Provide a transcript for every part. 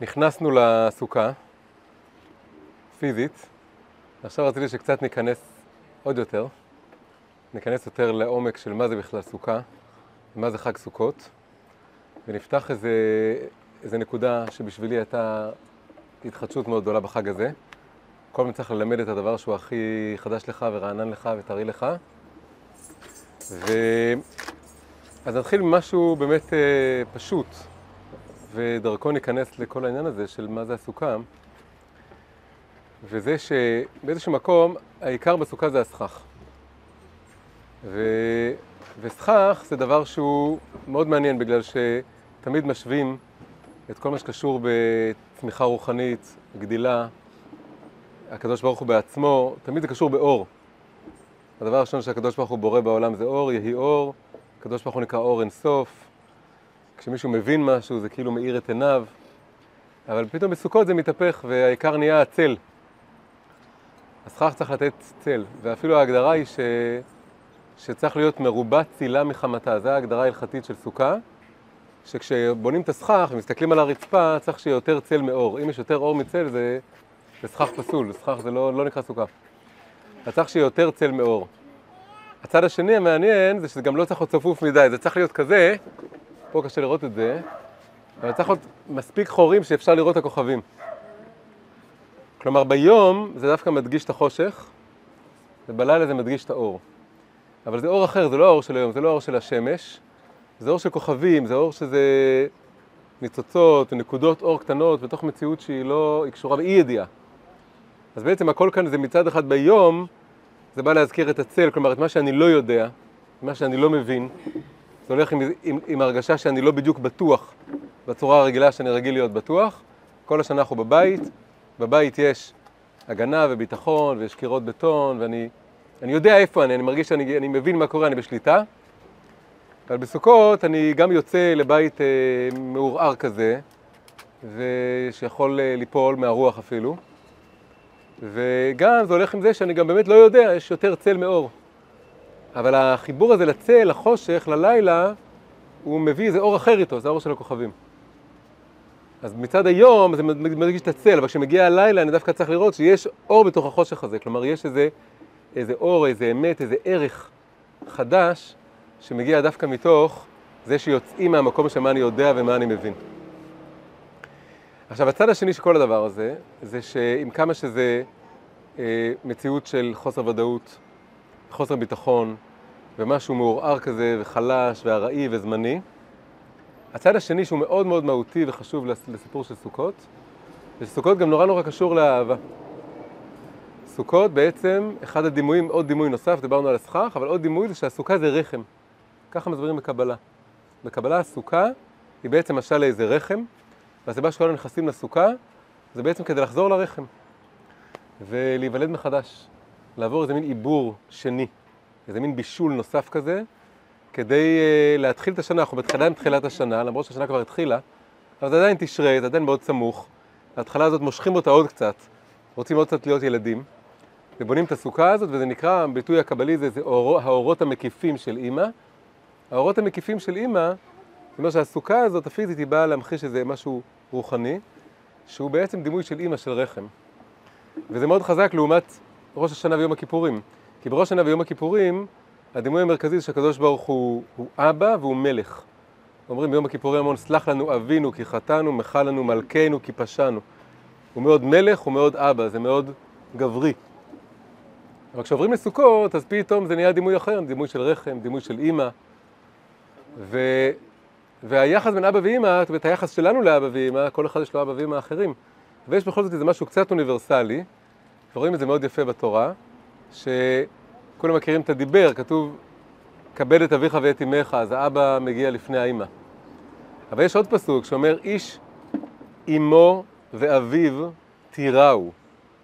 נכנסנו לסוכה, פיזית, ועכשיו רציתי שקצת ניכנס עוד יותר, ניכנס יותר לעומק של מה זה בכלל סוכה, ומה זה חג סוכות, ונפתח איזה, איזה נקודה שבשבילי הייתה התחדשות מאוד גדולה בחג הזה. כל הזמן צריך ללמד את הדבר שהוא הכי חדש לך ורענן לך וטרי לך. ו... אז נתחיל ממשהו באמת אה, פשוט, ודרכו ניכנס לכל העניין הזה של מה זה הסוכה, וזה שבאיזשהו מקום העיקר בסוכה זה הסכך. ו... וסכך זה דבר שהוא מאוד מעניין בגלל שתמיד משווים את כל מה שקשור בצמיחה רוחנית, גדילה, הקדוש ברוך הוא בעצמו, תמיד זה קשור באור. הדבר הראשון שהקדוש ברוך הוא בורא בעולם זה אור, יהי אור, הקדוש ברוך הוא נקרא אור אינסוף. כשמישהו מבין משהו זה כאילו מאיר את עיניו, אבל פתאום בסוכות זה מתהפך והעיקר נהיה הצל. הסכך צריך לתת צל, ואפילו ההגדרה היא ש... שצריך להיות מרובת צילה מחמתה, זו ההגדרה ההלכתית של סוכה, שכשבונים את הסכך ומסתכלים על הרצפה צריך שיהיה יותר צל מאור. אם יש יותר אור מצל זה, זה סכך פסול, סכך זה לא, לא נקרא סוכה. אז צריך שיהיה יותר צל מאור. הצד השני המעניין זה שזה גם לא צריך להיות צפוף מדי, זה צריך להיות כזה, פה קשה לראות את זה, אבל צריך להיות מספיק חורים שאפשר לראות את הכוכבים. כלומר ביום זה דווקא מדגיש את החושך, ובלילה זה מדגיש את האור. אבל זה אור אחר, זה לא האור של היום, זה לא האור של השמש, זה אור של כוכבים, זה אור שזה ניצוצות ונקודות אור קטנות בתוך מציאות שהיא לא, היא קשורה באי ידיעה. אז בעצם הכל כאן זה מצד אחד ביום, זה בא להזכיר את הצל, כלומר את מה שאני לא יודע, מה שאני לא מבין, זה הולך עם, עם, עם הרגשה שאני לא בדיוק בטוח בצורה הרגילה שאני רגיל להיות בטוח. כל השנה אנחנו בבית, בבית יש הגנה וביטחון ויש קירות בטון ואני אני יודע איפה אני, אני מרגיש שאני אני מבין מה קורה, אני בשליטה. אבל בסוכות אני גם יוצא לבית אה, מעורער כזה, ושיכול אה, ליפול מהרוח אפילו. וגם זה הולך עם זה שאני גם באמת לא יודע, יש יותר צל מאור. אבל החיבור הזה לצל, לחושך, ללילה, הוא מביא איזה אור אחר איתו, זה האור של הכוכבים. אז מצד היום זה מדגיש את הצל, אבל כשמגיע הלילה אני דווקא צריך לראות שיש אור בתוך החושך הזה, כלומר יש איזה, איזה אור, איזה אמת, איזה ערך חדש שמגיע דווקא מתוך זה שיוצאים מהמקום של מה אני יודע ומה אני מבין. עכשיו, הצד השני של כל הדבר הזה, זה שעם כמה שזה אה, מציאות של חוסר ודאות, חוסר ביטחון, ומשהו מעורער כזה, וחלש, וארעי, וזמני, הצד השני שהוא מאוד מאוד מהותי וחשוב לסיפור של סוכות, זה שסוכות גם נורא נורא קשור לאהבה. סוכות בעצם, אחד הדימויים, עוד דימוי נוסף, דיברנו על הסכך, אבל עוד דימוי זה שהסוכה זה רחם. ככה מסבירים בקבלה. בקבלה הסוכה היא בעצם משל לאיזה רחם, והסיבה שכולנו נכנסים לסוכה זה בעצם כדי לחזור לרחם ולהיוולד מחדש, לעבור איזה מין עיבור שני, איזה מין בישול נוסף כזה, כדי uh, להתחיל את השנה, אנחנו בתחילת תחילת השנה, למרות שהשנה כבר התחילה, אבל זה עדיין תשרי, זה עדיין מאוד סמוך, ההתחלה הזאת מושכים אותה עוד קצת, רוצים עוד קצת להיות ילדים, ובונים את הסוכה הזאת, וזה נקרא, הביטוי הקבלי זה, זה אור, האורות המקיפים של אימא. האורות המקיפים של אימא, זאת אומרת שהסוכה הזאת הפיזית היא באה להמחיש איזה משהו רוחני, שהוא בעצם דימוי של אימא של רחם. וזה מאוד חזק לעומת ראש השנה ויום הכיפורים. כי בראש השנה ויום הכיפורים, הדימוי המרכזי זה שהקדוש ברוך הוא, הוא אבא והוא מלך. אומרים ביום הכיפורים המון, סלח לנו אבינו כי חטאנו, מחל לנו מלכנו כי פשענו. הוא מאוד מלך, הוא מאוד אבא, זה מאוד גברי. אבל כשעוברים לסוכות, אז פתאום זה נהיה דימוי אחר, דימוי של רחם, דימוי של אימא. ו... והיחס בין אבא ואימא, זאת אומרת, היחס שלנו לאבא ואימא, כל אחד יש לו אבא ואימא אחרים. ויש בכל זאת איזה משהו קצת אוניברסלי, ורואים את זה מאוד יפה בתורה, שכולם מכירים את הדיבר, כתוב, כבד את אביך ואת אמך, אז האבא מגיע לפני האימא. אבל יש עוד פסוק שאומר, איש אמו ואביו תיראו.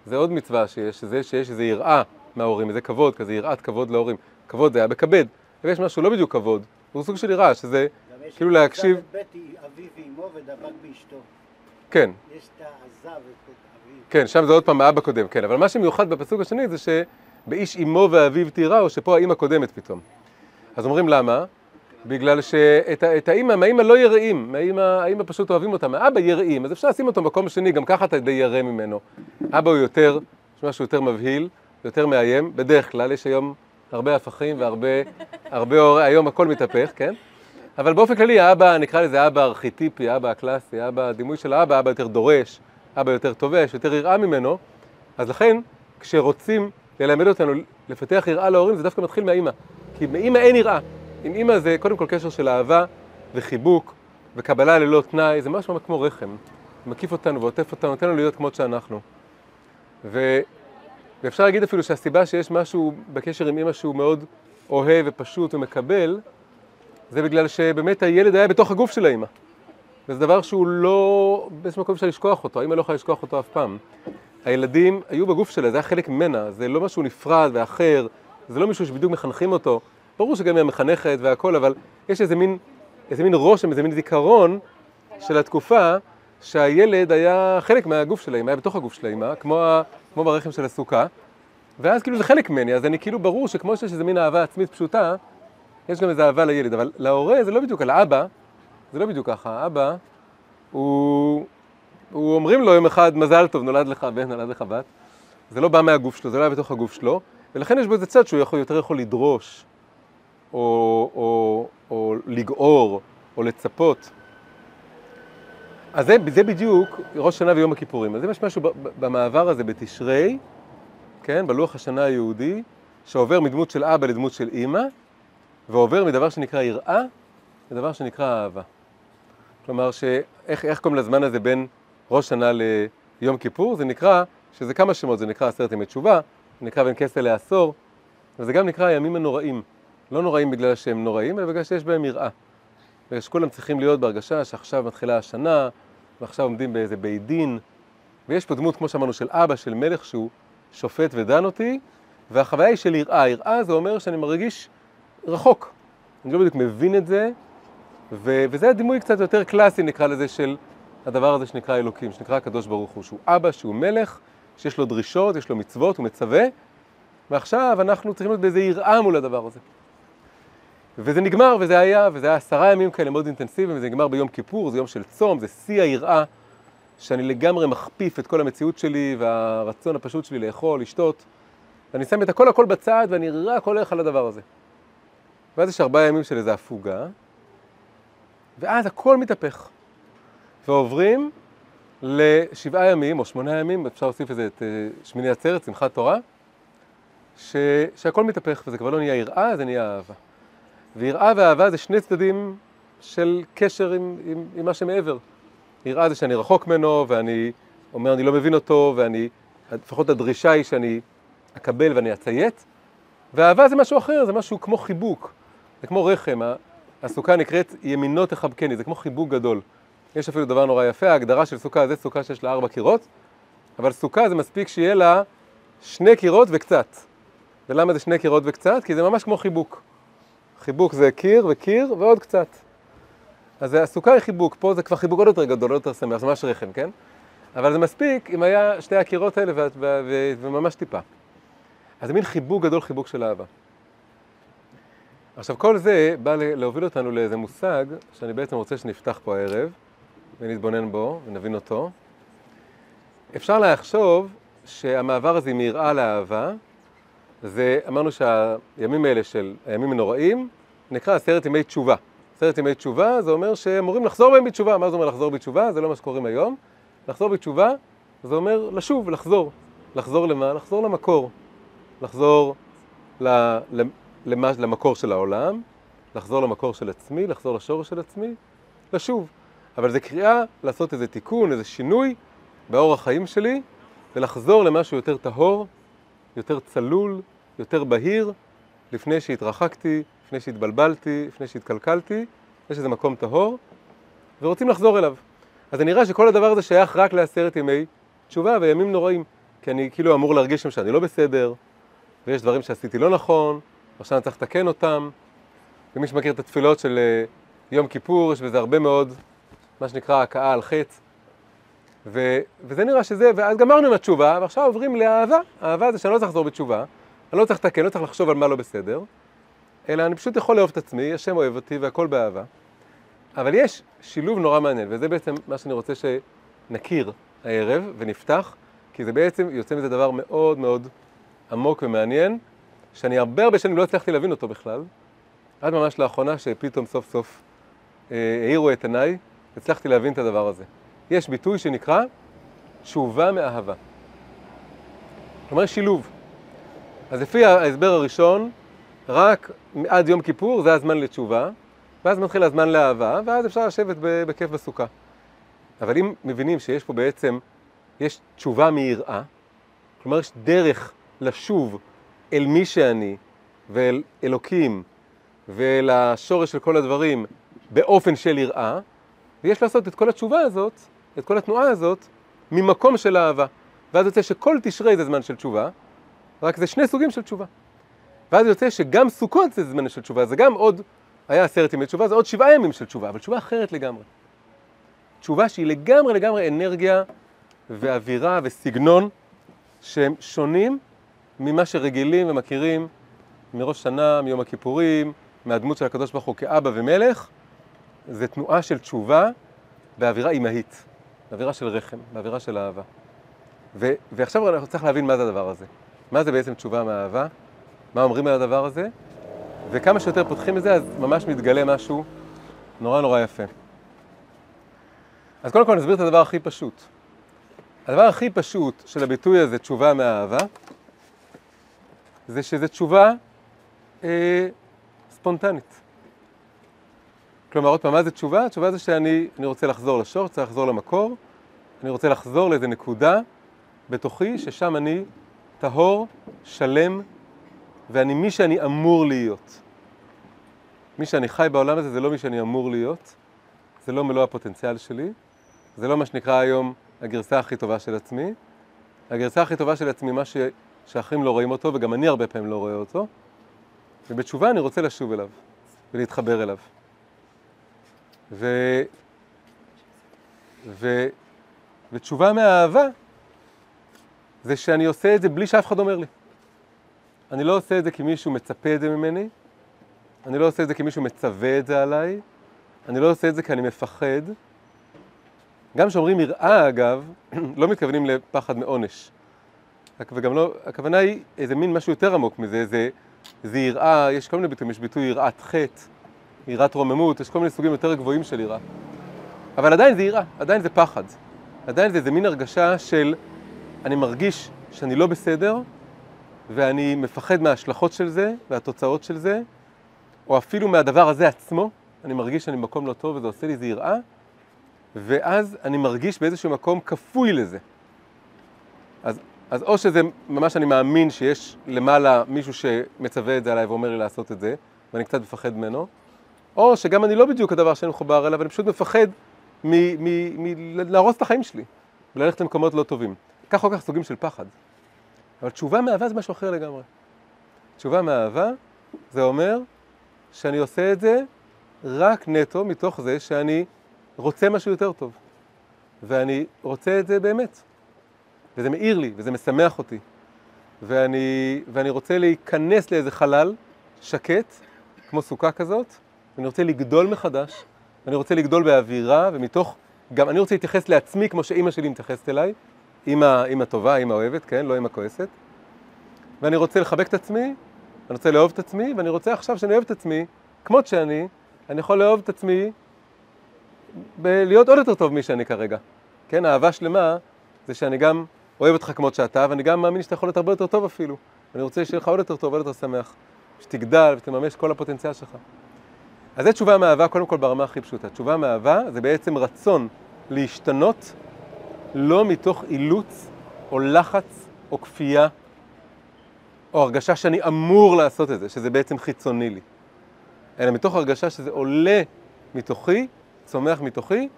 זה עוד מצווה שיש, שזה שיש איזו יראה מההורים, איזה כבוד, כזה יראת כבוד להורים. כבוד זה היה בכבד, ויש משהו לא בדיוק כבוד, הוא סוג של יראה, שזה כאילו להקשיב... בית אביו ואמו ודבק באשתו. כן. יש את העזב ואת אביו. כן, שם זה עוד פעם האבא קודם, כן. אבל מה שמיוחד בפסוק השני זה שבאיש אמו ואביו תיראו, שפה האימא קודמת פתאום. אז אומרים למה? בגלל שאת האימא, מהאימא לא יראים, מהאימא, האימא פשוט אוהבים אותה, מהאבא יראים, אז אפשר לשים אותו במקום השני, גם ככה אתה די ירא ממנו. אבא הוא יותר, יש משהו יותר מבהיל, יותר מאיים, בדרך כלל, יש היום הרבה הפכים והרבה, הרבה היום הכל מתהפך, כן? אבל באופן כללי, האבא, נקרא לזה האבא הארכיטיפי, האבא הקלאסי, האבא, הדימוי של האבא, האבא יותר דורש, אבא יותר תובש, יותר יראה ממנו, אז לכן, כשרוצים ללמד אותנו לפתח יראה להורים, זה דווקא מתחיל מהאימא. כי מאימא אין יראה. עם אימא זה קודם כל קשר של אהבה וחיבוק וקבלה ללא תנאי, זה ממש ממש כמו רחם. מקיף אותנו ועוטף אותנו, נותן לנו להיות כמות שאנחנו. ו... ואפשר להגיד אפילו שהסיבה שיש משהו בקשר עם אימא שהוא מאוד אוהב ופשוט ומקבל, זה בגלל שבאמת הילד היה בתוך הגוף של האימא. וזה דבר שהוא לא, באיזשהו מקום אפשר לשכוח אותו, האימא לא יכולה לשכוח אותו אף פעם. הילדים היו בגוף שלה, זה היה חלק ממנה, זה לא משהו נפרד ואחר, זה לא מישהו שבדיוק מחנכים אותו. ברור שגם היא המחנכת והכל, אבל יש איזה מין, איזה מין רושם, איזה מין זיכרון של התקופה שהילד היה חלק מהגוף של האמא, היה בתוך הגוף של האמא, כמו, כמו ברחם של הסוכה, ואז כאילו זה חלק ממני, אז אני כאילו ברור שכמו שיש איזה מין אהבה עצמית פשוטה, יש גם איזה אהבה לילד, אבל להורה זה לא בדיוק, על האבא, זה לא בדיוק ככה, האבא, הוא, הוא אומרים לו יום אחד, מזל טוב, נולד לך בן, נולד לך בת, זה לא בא מהגוף שלו, זה לא היה בתוך הגוף שלו, ולכן יש בו איזה צד שהוא יכול, יותר יכול לדרוש, או, או, או לגעור, או לצפות. אז זה, זה בדיוק ראש שנה ויום הכיפורים. אז יש משהו במעבר הזה בתשרי, כן, בלוח השנה היהודי, שעובר מדמות של אבא לדמות של אימא, ועובר מדבר שנקרא יראה לדבר שנקרא אהבה. כלומר, שאיך איך קוראים לזמן הזה בין ראש שנה ליום כיפור? זה נקרא, שזה כמה שמות, זה נקרא עשרת ימי תשובה, זה נקרא בין כסה לעשור, וזה גם נקרא הימים הנוראים. לא נוראים בגלל שהם נוראים, אלא בגלל שיש בהם יראה. בגלל שכולם צריכים להיות בהרגשה שעכשיו מתחילה השנה, ועכשיו עומדים באיזה בית דין, ויש פה דמות, כמו שאמרנו, של אבא, של מלך, שהוא שופט ודן אותי, והחוויה היא של יראה. יראה זה אומר שאני מרגיש רחוק. אני לא בדיוק מבין את זה, ו- וזה הדימוי קצת יותר קלאסי, נקרא לזה, של הדבר הזה שנקרא אלוקים, שנקרא הקדוש ברוך הוא, שהוא אבא, שהוא מלך, שיש לו דרישות, יש לו מצוות, הוא מצווה, ועכשיו אנחנו צריכים להיות באיזה יראה מול הדבר הזה. וזה נגמר, וזה היה, וזה היה עשרה ימים כאלה מאוד אינטנסיביים, וזה נגמר ביום כיפור, זה יום של צום, זה שיא היראה, שאני לגמרי מכפיף את כל המציאות שלי והרצון הפשוט שלי לאכול, לשתות, ואני שם את הכל הכל בצד, ואני רק הולך על הדבר הזה. ואז יש ארבעה ימים של איזו הפוגה, ואז הכל מתהפך. ועוברים לשבעה ימים, או שמונה ימים, אפשר להוסיף איזה את אה, שמיני עצרת, שמחת תורה, ש... שהכל מתהפך, וזה כבר לא נהיה יראה, זה נהיה אהבה. ויראה ואהבה זה שני צדדים של קשר עם, עם, עם מה שמעבר. יראה זה שאני רחוק ממנו, ואני אומר, אני לא מבין אותו, ואני, לפחות הדרישה היא שאני אקבל ואני אציית, ואהבה זה משהו אחר, זה משהו כמו חיבוק, זה כמו רחם, ה- הסוכה נקראת ימינו תחבקני, זה כמו חיבוק גדול. יש אפילו דבר נורא יפה, ההגדרה של סוכה זה סוכה שיש לה ארבע קירות, אבל סוכה זה מספיק שיהיה לה שני קירות וקצת. ולמה זה שני קירות וקצת? כי זה ממש כמו חיבוק. חיבוק זה קיר וקיר ועוד קצת. אז הסוכה היא חיבוק, פה זה כבר חיבוק עוד יותר גדול, עוד יותר שמח, זה ממש רחם, כן? אבל זה מספיק אם היה שתי הקירות האלה וממש טיפה. אז זה מין חיבוק גדול, חיבוק של אהבה. עכשיו, כל זה בא להוביל אותנו לאיזה מושג שאני בעצם רוצה שנפתח פה הערב, ונתבונן בו ונבין אותו. אפשר לחשוב שהמעבר הזה מיראה לאהבה, זה, אמרנו שהימים האלה של הימים הנוראים, נקרא עשרת ימי תשובה. עשרת ימי תשובה זה אומר שאמורים לחזור בהם בתשובה. מה זה אומר לחזור בתשובה? זה לא מה שקוראים היום. לחזור בתשובה זה אומר לשוב, לחזור. לחזור למה? לחזור למקור. לחזור ל, למה, למקור של העולם, לחזור למקור של עצמי, לחזור לשורש של עצמי, לשוב. אבל זו קריאה לעשות איזה תיקון, איזה שינוי באורח החיים שלי, ולחזור למשהו יותר טהור, יותר צלול, יותר בהיר, לפני שהתרחקתי, לפני שהתבלבלתי, לפני שהתקלקלתי, יש איזה מקום טהור, ורוצים לחזור אליו. אז זה נראה שכל הדבר הזה שייך רק לעשרת ימי תשובה וימים נוראים, כי אני כאילו אמור להרגיש שם שאני לא בסדר, ויש דברים שעשיתי לא נכון, ועכשיו צריך לתקן אותם. ומי שמכיר את התפילות של אה, יום כיפור, יש בזה הרבה מאוד, מה שנקרא הכאה על חטא. ו- וזה נראה שזה, ואז גמרנו עם התשובה, ועכשיו עוברים לאהבה. אהבה זה שאני לא צריך לחזור בתשובה, אני לא צריך לתקן, לא צריך לחשוב על מה לא בסדר, אלא אני פשוט יכול לאהוב את עצמי, השם אוהב אותי והכל באהבה. אבל יש שילוב נורא מעניין, וזה בעצם מה שאני רוצה שנכיר הערב ונפתח, כי זה בעצם יוצא מזה דבר מאוד מאוד עמוק ומעניין, שאני הרבה הרבה שנים לא הצלחתי להבין אותו בכלל, עד ממש לאחרונה שפתאום סוף סוף אה, האירו את עיניי, הצלחתי להבין את הדבר הזה. יש ביטוי שנקרא תשובה מאהבה. כלומר, שילוב. אז לפי ההסבר הראשון, רק עד יום כיפור זה הזמן לתשובה, ואז מתחיל הזמן לאהבה, ואז אפשר לשבת בכיף בסוכה. אבל אם מבינים שיש פה בעצם, יש תשובה מיראה, כלומר יש דרך לשוב אל מי שאני ואל אלוקים ואל השורש של כל הדברים באופן של יראה, ויש לעשות את כל התשובה הזאת, את כל התנועה הזאת, ממקום של אהבה. ואז יוצא שכל תשרי זה זמן של תשובה, רק זה שני סוגים של תשובה. ואז יוצא שגם סוכות זה זמן של תשובה, זה גם עוד, היה עשרת ימי תשובה, זה עוד שבעה ימים של תשובה, אבל תשובה אחרת לגמרי. תשובה שהיא לגמרי לגמרי אנרגיה ואווירה וסגנון שהם שונים ממה שרגילים ומכירים מראש שנה, מיום הכיפורים, מהדמות של הקדוש ברוך הוא כאבא ומלך, זה תנועה של תשובה באווירה אימהית, באווירה של רחם, באווירה של אהבה. ו- ועכשיו אנחנו צריכים להבין מה זה הדבר הזה. מה זה בעצם תשובה מאהבה, מה אומרים על הדבר הזה, וכמה שיותר פותחים את זה, אז ממש מתגלה משהו נורא נורא יפה. אז קודם כל נסביר את הדבר הכי פשוט. הדבר הכי פשוט של הביטוי הזה, תשובה מאהבה, זה שזה תשובה אה, ספונטנית. כלומר, עוד פעם, מה זה תשובה? התשובה זה שאני רוצה לחזור לשור, רוצה לחזור למקור, אני רוצה לחזור לאיזה נקודה בתוכי, ששם אני טהור, שלם, ואני מי שאני אמור להיות. מי שאני חי בעולם הזה זה לא מי שאני אמור להיות, זה לא מלוא הפוטנציאל שלי, זה לא מה שנקרא היום הגרסה הכי טובה של עצמי. הגרסה הכי טובה של עצמי, מה ש... שאחרים לא רואים אותו, וגם אני הרבה פעמים לא רואה אותו, ובתשובה אני רוצה לשוב אליו ולהתחבר אליו. ו... ו... ותשובה מהאהבה זה שאני עושה את זה בלי שאף אחד אומר לי. אני לא עושה את זה כי מישהו מצפה את זה ממני, אני לא עושה את זה כי מישהו מצווה את זה עליי, אני לא עושה את זה כי אני מפחד. גם כשאומרים יראה, אגב, לא מתכוונים לפחד מעונש. וגם לא, הכוונה היא איזה מין משהו יותר עמוק מזה, זה, זה יראה, יש כל מיני ביטויים, יש ביטוי יראת חטא, יראת רוממות, יש כל מיני סוגים יותר גבוהים של יראה. אבל עדיין זה יראה, עדיין זה פחד. עדיין זה איזה מין הרגשה של אני מרגיש שאני לא בסדר, ואני מפחד מההשלכות של זה והתוצאות של זה, או אפילו מהדבר הזה עצמו, אני מרגיש שאני במקום לא טוב וזה עושה לי איזה יראה, ואז אני מרגיש באיזשהו מקום כפוי לזה. אז, אז או שזה ממש אני מאמין שיש למעלה מישהו שמצווה את זה עליי ואומר לי לעשות את זה, ואני קצת מפחד ממנו, או שגם אני לא בדיוק הדבר שאני מחובר אליו, אני פשוט מפחד מלהרוס את החיים שלי, וללכת למקומות לא טובים. כך או כך סוגים של פחד. אבל תשובה מאהבה זה משהו אחר לגמרי. תשובה מאהבה זה אומר שאני עושה את זה רק נטו מתוך זה שאני רוצה משהו יותר טוב. ואני רוצה את זה באמת. וזה מאיר לי, וזה משמח אותי. ואני, ואני רוצה להיכנס לאיזה חלל שקט, כמו סוכה כזאת, ואני רוצה לגדול מחדש, ואני רוצה לגדול באווירה, ומתוך, גם אני רוצה להתייחס לעצמי כמו שאימא שלי מתייחסת אליי, אימא, אימא טובה, אימא אוהבת, כן, לא אימא כועסת. ואני רוצה לחבק את עצמי, אני רוצה לאהוב את עצמי, ואני רוצה עכשיו שאני אוהב את עצמי, כמות שאני, אני יכול לאהוב את עצמי בלהיות עוד יותר טוב מי שאני כרגע. כן, אהבה שלמה זה שאני גם אוהב אותך כמות שאתה, ואני גם מאמין שאתה יכול להיות הרבה יותר טוב אפילו. אני רוצה שיהיה לך עוד יותר טוב, עוד יותר שמח. שתגדל ותממש כל הפוטנציאל שלך. אז זו תשובה מאהבה קודם כל ברמה הכי פשוטה. תשובה מאהבה זה בעצם רצון להשתנות לא מתוך אילוץ או לחץ או כפייה או הרגשה שאני אמור לעשות את זה, שזה בעצם חיצוני לי, אלא מתוך הרגשה שזה עולה מתוכי, צומח מתוכי,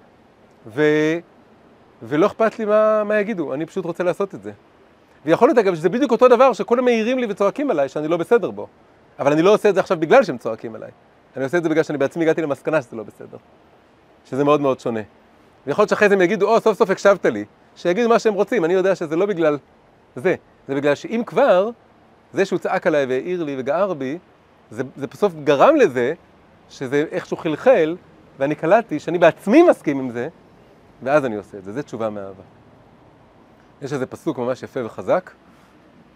ו... ולא אכפת לי מה, מה יגידו, אני פשוט רוצה לעשות את זה. ויכול להיות אגב שזה בדיוק אותו דבר שכולם מעירים לי וצועקים עליי שאני לא בסדר בו, אבל אני לא עושה את זה עכשיו בגלל שהם צועקים עליי, אני עושה את זה בגלל שאני בעצמי הגעתי למסקנה שזה לא בסדר, שזה מאוד מאוד שונה. ויכול להיות שאחרי זה הם יגידו, או, סוף סוף הקשבת לי. שיגידו מה שהם רוצים, אני יודע שזה לא בגלל זה. זה בגלל שאם כבר, זה שהוא צעק עליי והעיר לי וגער בי, זה, זה בסוף גרם לזה שזה איכשהו חלחל, ואני קלטתי שאני בעצמי מסכים עם זה, ואז אני עושה את זה. זה תשובה מאהבה. יש איזה פסוק ממש יפה וחזק,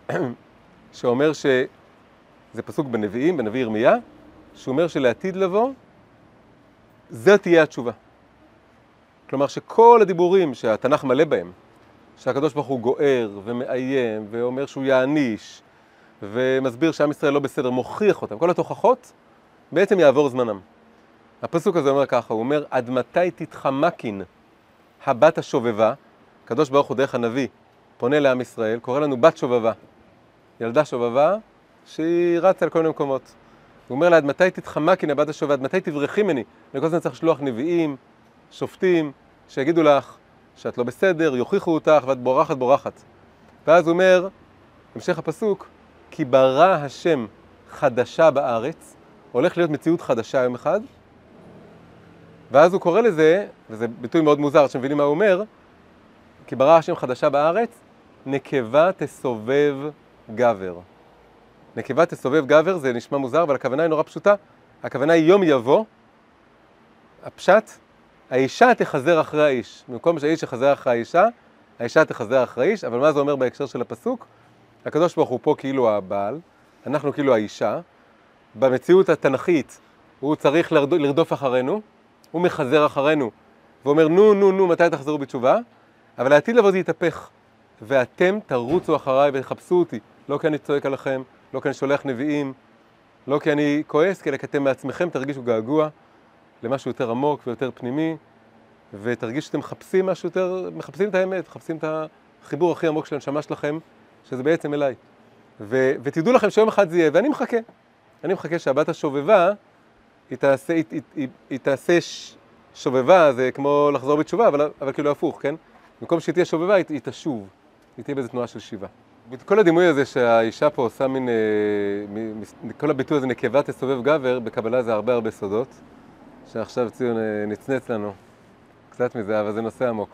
שאומר ש... זה פסוק בנביאים, בנביא ירמיה, שהוא אומר שלעתיד לבוא, זו תהיה התשובה. כלומר שכל הדיבורים שהתנ"ך מלא בהם, שהקדוש ברוך הוא גוער ומאיים ואומר שהוא יעניש ומסביר שעם ישראל לא בסדר, מוכיח אותם, כל התוכחות, בעצם יעבור זמנם. הפסוק הזה אומר ככה, הוא אומר, עד מתי תתחמקין הבת השובבה, הקדוש ברוך הוא דרך הנביא פונה לעם ישראל, קורא לנו בת שובבה, ילדה שובבה שהיא רצה לכל מיני מקומות. הוא אומר לה, עד מתי תתחמקין הבת השובבה, עד מתי תברחי ממני? אני כל הזמן צריך לשלוח נביאים, שופטים, שיגידו לך שאת לא בסדר, יוכיחו אותך ואת בורחת בורחת. ואז הוא אומר, המשך הפסוק, כי ברא השם חדשה בארץ, הולך להיות מציאות חדשה יום אחד, ואז הוא קורא לזה, וזה ביטוי מאוד מוזר, אתם מבינים מה הוא אומר, כי ברא השם חדשה בארץ, נקבה תסובב גבר. נקבה תסובב גבר זה נשמע מוזר, אבל הכוונה היא נורא פשוטה. הכוונה היא יום יבוא, הפשט, האישה תחזר אחרי האיש. במקום שהאיש יחזר אחרי האישה, האישה תחזר אחרי האיש, אבל מה זה אומר בהקשר של הפסוק? הקדוש ברוך הוא פה כאילו הבעל, אנחנו כאילו האישה. במציאות התנכית הוא צריך לרד... לרדוף אחרינו, הוא מחזר אחרינו, ואומר נו נו נו מתי תחזרו בתשובה, אבל העתיד לבוא זה יתהפך, ואתם תרוצו אחריי ותחפשו אותי, לא כי אני צועק עליכם, לא כי אני שולח נביאים, לא כי אני כועס, אלא כי אתם מעצמכם תרגישו געגוע למשהו יותר עמוק ויותר פנימי, ותרגישו שאתם מחפשים משהו יותר, מחפשים את האמת, מחפשים את החיבור הכי עמוק של הנשמה שלכם, שזה בעצם אליי. ו- ותדעו לכם שיום אחד זה יהיה, ואני מחכה. אני מחכה שהבת השובבה, היא תעשה, היא, היא, היא, היא תעשה ש- שובבה, זה כמו לחזור בתשובה, אבל, אבל כאילו הפוך, כן? במקום שהיא תהיה שובבה, היא, היא תשוב. היא תהיה באיזו תנועה של שיבה. כל הדימוי הזה שהאישה פה עושה מין, אה, כל הביטוי הזה נקבה תסובב גבר, בקבלה זה הרבה הרבה סודות, שעכשיו ציון אה, נצנץ לנו קצת מזה, אבל זה נושא עמוק.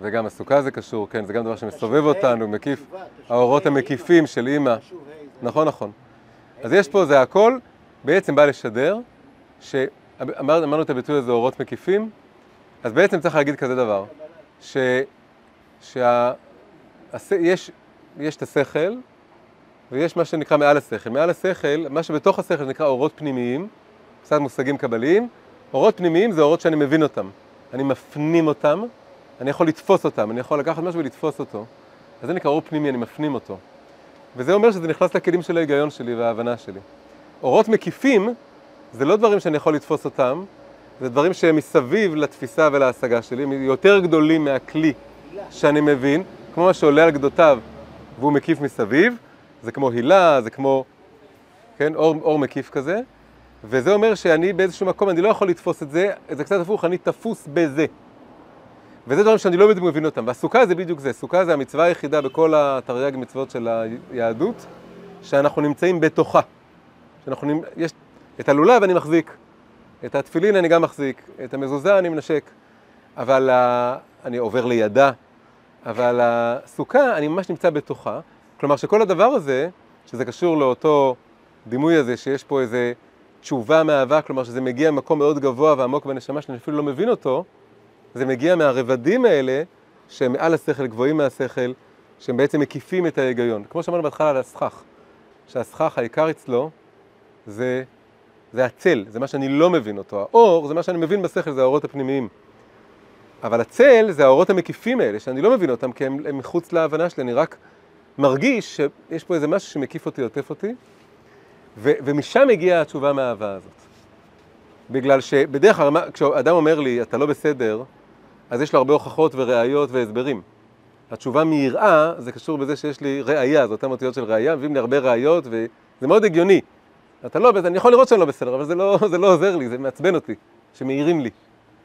וגם הסוכה זה קשור, כן, זה גם דבר שמסובב אותנו, מקיף, תשוב האורות המקיפים של אימא. זה- נכון, נכון. אז יש פה, זה הכל בעצם בא לשדר, שאמרנו את הביטוי הזה, אורות מקיפים, אז בעצם צריך להגיד כזה דבר, ש... שה... יש... את השכל, ויש מה שנקרא מעל השכל. מעל השכל, מה שבתוך השכל נקרא אורות פנימיים, קצת מושגים קבליים. אורות פנימיים זה אורות שאני מבין אותם. אני מפנים אותם, אני יכול לתפוס אותם, אני יכול לקחת משהו ולתפוס אותו. אז זה נקרא אור פנימי, אני מפנים אותו. וזה אומר שזה נכנס לכלים של ההיגיון שלי וההבנה שלי. אורות מקיפים זה לא דברים שאני יכול לתפוס אותם, זה דברים שהם מסביב לתפיסה ולהשגה שלי, הם יותר גדולים מהכלי שאני מבין, כמו מה שעולה על גדותיו והוא מקיף מסביב, זה כמו הילה, זה כמו, כן, אור, אור מקיף כזה, וזה אומר שאני באיזשהו מקום, אני לא יכול לתפוס את זה, זה קצת הפוך, אני תפוס בזה. וזה דברים שאני לא בדיוק מבין אותם, והסוכה זה בדיוק זה, סוכה זה המצווה היחידה בכל התרי"ג מצוות של היהדות, שאנחנו נמצאים בתוכה. שאנחנו, יש, את הלולב אני מחזיק, את התפילין אני גם מחזיק, את המזוזה אני מנשק, אבל ה... אני עובר לידה, אבל הסוכה, אני ממש נמצא בתוכה. כלומר שכל הדבר הזה, שזה קשור לאותו דימוי הזה, שיש פה איזה תשובה מאהבה, כלומר שזה מגיע ממקום מאוד גבוה ועמוק בנשמה שאני אפילו לא מבין אותו, זה מגיע מהרבדים האלה, שהם מעל השכל, גבוהים מהשכל, שהם בעצם מקיפים את ההיגיון. כמו שאמרנו בהתחלה על הסכך, שהסכך העיקר אצלו זה, זה הצל, זה מה שאני לא מבין אותו. האור זה מה שאני מבין בשכל, זה האורות הפנימיים. אבל הצל זה האורות המקיפים האלה, שאני לא מבין אותם, כי הם, הם מחוץ להבנה שלי, אני רק מרגיש שיש פה איזה משהו שמקיף אותי, עוטף אותי, ו, ומשם הגיעה התשובה מהאהבה הזאת. בגלל שבדרך כלל, כשאדם אומר לי, אתה לא בסדר, אז יש לו הרבה הוכחות וראיות והסברים. התשובה מיראה, זה קשור בזה שיש לי ראייה, זה אותן אותיות של ראייה, מביאים לי הרבה ראיות, וזה מאוד הגיוני. אתה לא אני יכול לראות שאני לא בסדר, אבל זה לא, זה לא עוזר לי, זה מעצבן אותי, שמעירים לי.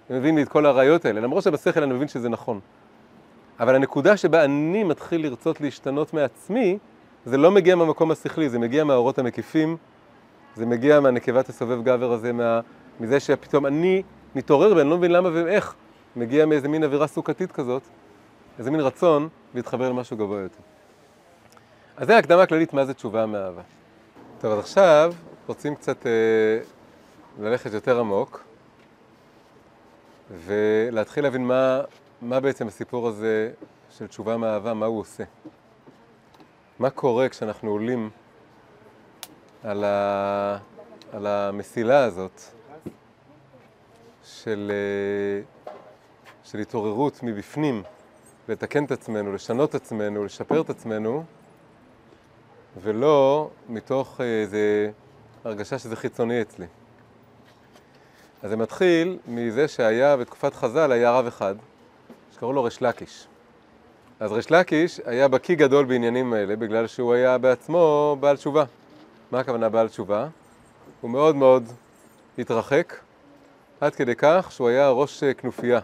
מביאים לי את כל הראיות האלה, למרות שבשכל אני מבין שזה נכון. אבל הנקודה שבה אני מתחיל לרצות להשתנות מעצמי, זה לא מגיע מהמקום השכלי, זה מגיע מהאורות המקיפים, זה מגיע מהנקבת הסובב גבר הזה, מה, מזה שפתאום אני מתעורר ואני לא מבין למה ואיך, מגיע מאיזה מין אווירה סוכתית כזאת, איזה מין רצון להתחבר למשהו גבוה יותר. אז זה ההקדמה הכללית מה זה תשובה מאהבה. טוב, אז עכשיו רוצים קצת אה, ללכת יותר עמוק ולהתחיל להבין מה, מה בעצם הסיפור הזה של תשובה מאהבה, מה הוא עושה. מה קורה כשאנחנו עולים על, ה, על המסילה הזאת של, אה, של התעוררות מבפנים, לתקן את עצמנו, לשנות את עצמנו, לשפר את עצמנו, ולא מתוך איזה הרגשה שזה חיצוני אצלי. אז זה מתחיל מזה שהיה בתקופת חז"ל, היה רב אחד, שקראו לו ריש לקיש. אז ריש לקיש היה בקיא גדול בעניינים האלה, בגלל שהוא היה בעצמו בעל תשובה. מה הכוונה בעל תשובה? הוא מאוד מאוד התרחק, עד כדי כך שהוא היה ראש כנופיה.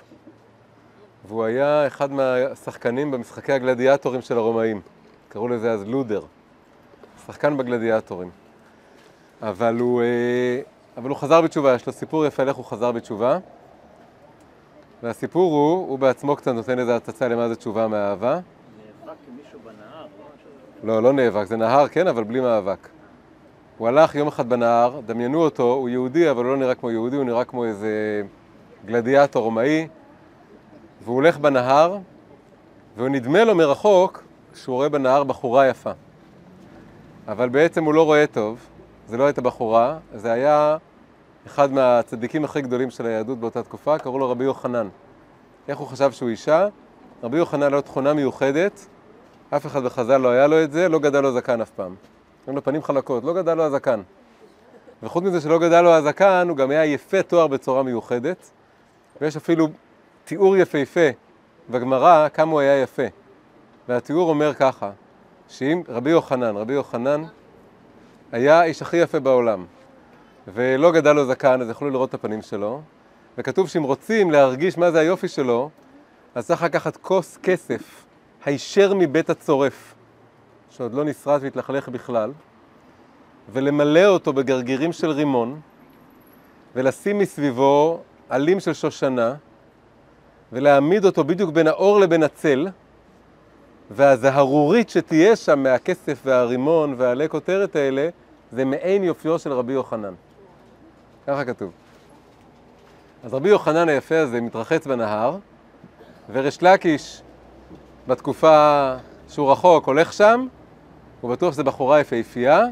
והוא היה אחד מהשחקנים במשחקי הגלדיאטורים של הרומאים. קראו לזה אז לודר. שחקן בגלדיאטורים. אבל הוא, אה, אבל הוא חזר בתשובה, יש לו סיפור יפה איך הוא חזר בתשובה. והסיפור הוא, הוא בעצמו קצת נותן איזה הצצה למה זה תשובה מאהבה. נאבק עם מישהו בנהר, לא, לא? לא נאבק, זה נהר כן, אבל בלי מאבק. הוא הלך יום אחד בנהר, דמיינו אותו, הוא יהודי, אבל הוא לא נראה כמו יהודי, הוא נראה כמו איזה גלדיאטור רומאי, והוא הולך בנהר, והוא נדמה לו מרחוק שהוא רואה בנהר בחורה יפה. אבל בעצם הוא לא רואה טוב, זה לא הייתה בחורה, זה היה אחד מהצדיקים הכי גדולים של היהדות באותה תקופה, קראו לו רבי יוחנן. איך הוא חשב שהוא אישה? רבי יוחנן לו תכונה מיוחדת, אף אחד בחז"ל לא היה לו את זה, לא גדל לו זקן אף פעם. היו לו פנים חלקות, לא גדל לו הזקן. וחוץ מזה שלא גדל לו הזקן, הוא גם היה יפה תואר בצורה מיוחדת, ויש אפילו תיאור יפהפה בגמרא כמה הוא היה יפה. והתיאור אומר ככה, שאם רבי יוחנן, רבי יוחנן היה האיש הכי יפה בעולם, ולא גדל לו זקן, אז יכלו לראות את הפנים שלו, וכתוב שאם רוצים להרגיש מה זה היופי שלו, אז צריך לקחת כוס כסף, הישר מבית הצורף, שעוד לא נשרט והתלכלך בכלל, ולמלא אותו בגרגירים של רימון, ולשים מסביבו עלים של שושנה, ולהעמיד אותו בדיוק בין האור לבין הצל, והזהרורית שתהיה שם מהכסף והרימון והעלי כותרת האלה, זה מעין יופיו של רבי יוחנן. ככה כתוב. אז רבי יוחנן היפה הזה מתרחץ בנהר, וריש לקיש בתקופה שהוא רחוק הולך שם, הוא בטוח שזו בחורה יפהפייה,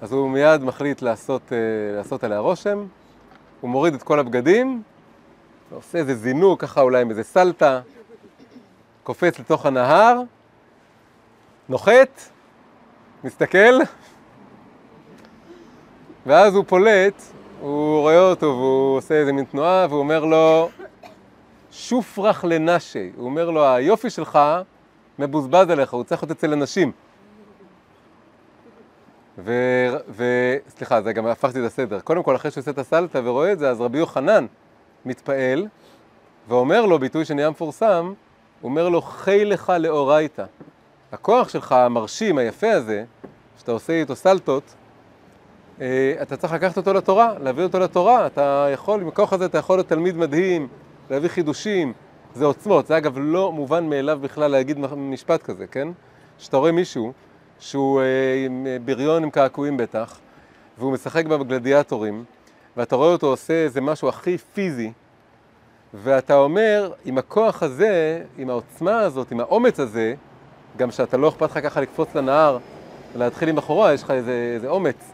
אז הוא מיד מחליט לעשות, אה, לעשות עליה רושם, הוא מוריד את כל הבגדים, ועושה איזה זינוק, ככה אולי עם איזה סלטה, קופץ לתוך הנהר, נוחת, מסתכל, ואז הוא פולט, הוא רואה אותו והוא עושה איזה מין תנועה, והוא אומר לו, שופרח לנשי. הוא אומר לו, היופי שלך מבוזבז עליך, הוא צריך להיות אצל אנשים. ו... ו... סליחה, זה גם הפכתי את הסדר. קודם כל, אחרי שהוא עושה את הסלטה ורואה את זה, אז רבי יוחנן מתפעל, ואומר לו, ביטוי שנהיה מפורסם, אומר לו, חי לך לאורייתא. הכוח שלך, המרשים, היפה הזה, שאתה עושה איתו סלטות, אה, אתה צריך לקחת אותו לתורה, להביא אותו לתורה. אתה יכול, עם הכוח הזה אתה יכול להיות תלמיד מדהים, להביא חידושים, זה עוצמות. זה אגב לא מובן מאליו בכלל להגיד משפט כזה, כן? שאתה רואה מישהו שהוא אה, עם בריון עם קעקועים בטח, והוא משחק בגלדיאטורים, ואתה רואה אותו עושה איזה משהו הכי פיזי, ואתה אומר, עם הכוח הזה, עם העוצמה הזאת, עם האומץ הזה, גם שאתה לא אכפת לך ככה לקפוץ לנהר ולהתחיל עם בחורה, יש לך איזה, איזה אומץ.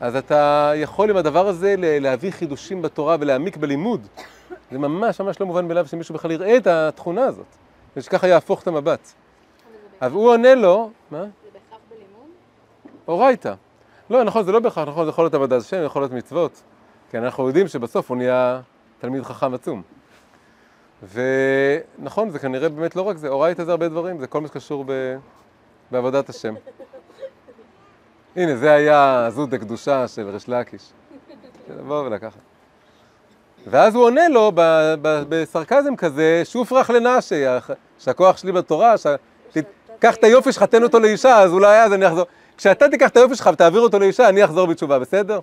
אז אתה יכול עם הדבר הזה להביא חידושים בתורה ולהעמיק בלימוד. זה ממש ממש לא מובן מאליו שמישהו בכלל יראה את התכונה הזאת, ושככה יהפוך את המבט. אבל הוא עונה לו, מה? זה בהכרח בלימוד? אורייתא. לא, נכון, זה לא בהכרח, נכון, זה יכול להיות עבודת השם, יכול להיות מצוות. כי אנחנו יודעים שבסוף הוא נהיה תלמיד חכם עצום. ונכון, זה כנראה באמת לא רק זה, אורייתא זה הרבה דברים, זה כל מה שקשור ב... בעבודת השם. הנה, זה היה זו דקדושה של ריש לקיש. לבוא ולקחת. ואז הוא עונה לו ב- ב- בסרקזם כזה, שופרח לנשי, שהכוח שלי בתורה, ש... קח את היופי שלך, תן אותו לאישה, אז אולי אז אני אחזור. כשאתה תיקח את היופי שלך ותעביר אותו לאישה, אני אחזור בתשובה, בסדר?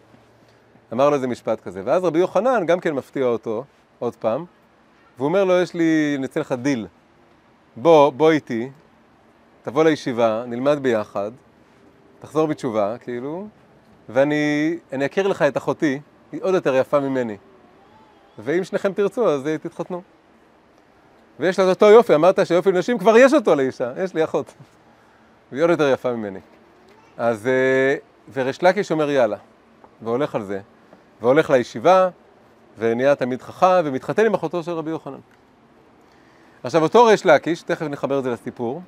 אמר לו איזה משפט כזה. ואז רבי יוחנן גם כן מפתיע אותו, עוד פעם, והוא אומר לו, יש לי, נצא לך דיל. בוא, בוא איתי, תבוא לישיבה, נלמד ביחד, תחזור בתשובה, כאילו, ואני אני אכיר לך את אחותי, היא עוד יותר יפה ממני. ואם שניכם תרצו, אז אה, תתחתנו. ויש לה אותו יופי, אמרת שיופי לנשים, כבר יש אותו לאישה, יש לי אחות. והיא עוד יותר יפה ממני. אז, אה, וריש לקיש אומר יאללה, והולך על זה, והולך לישיבה, ונהיה תלמיד חכם, ומתחתן עם אחותו של רבי יוחנן. עכשיו, אותו ריש לקיש, תכף נחבר את זה לסיפור,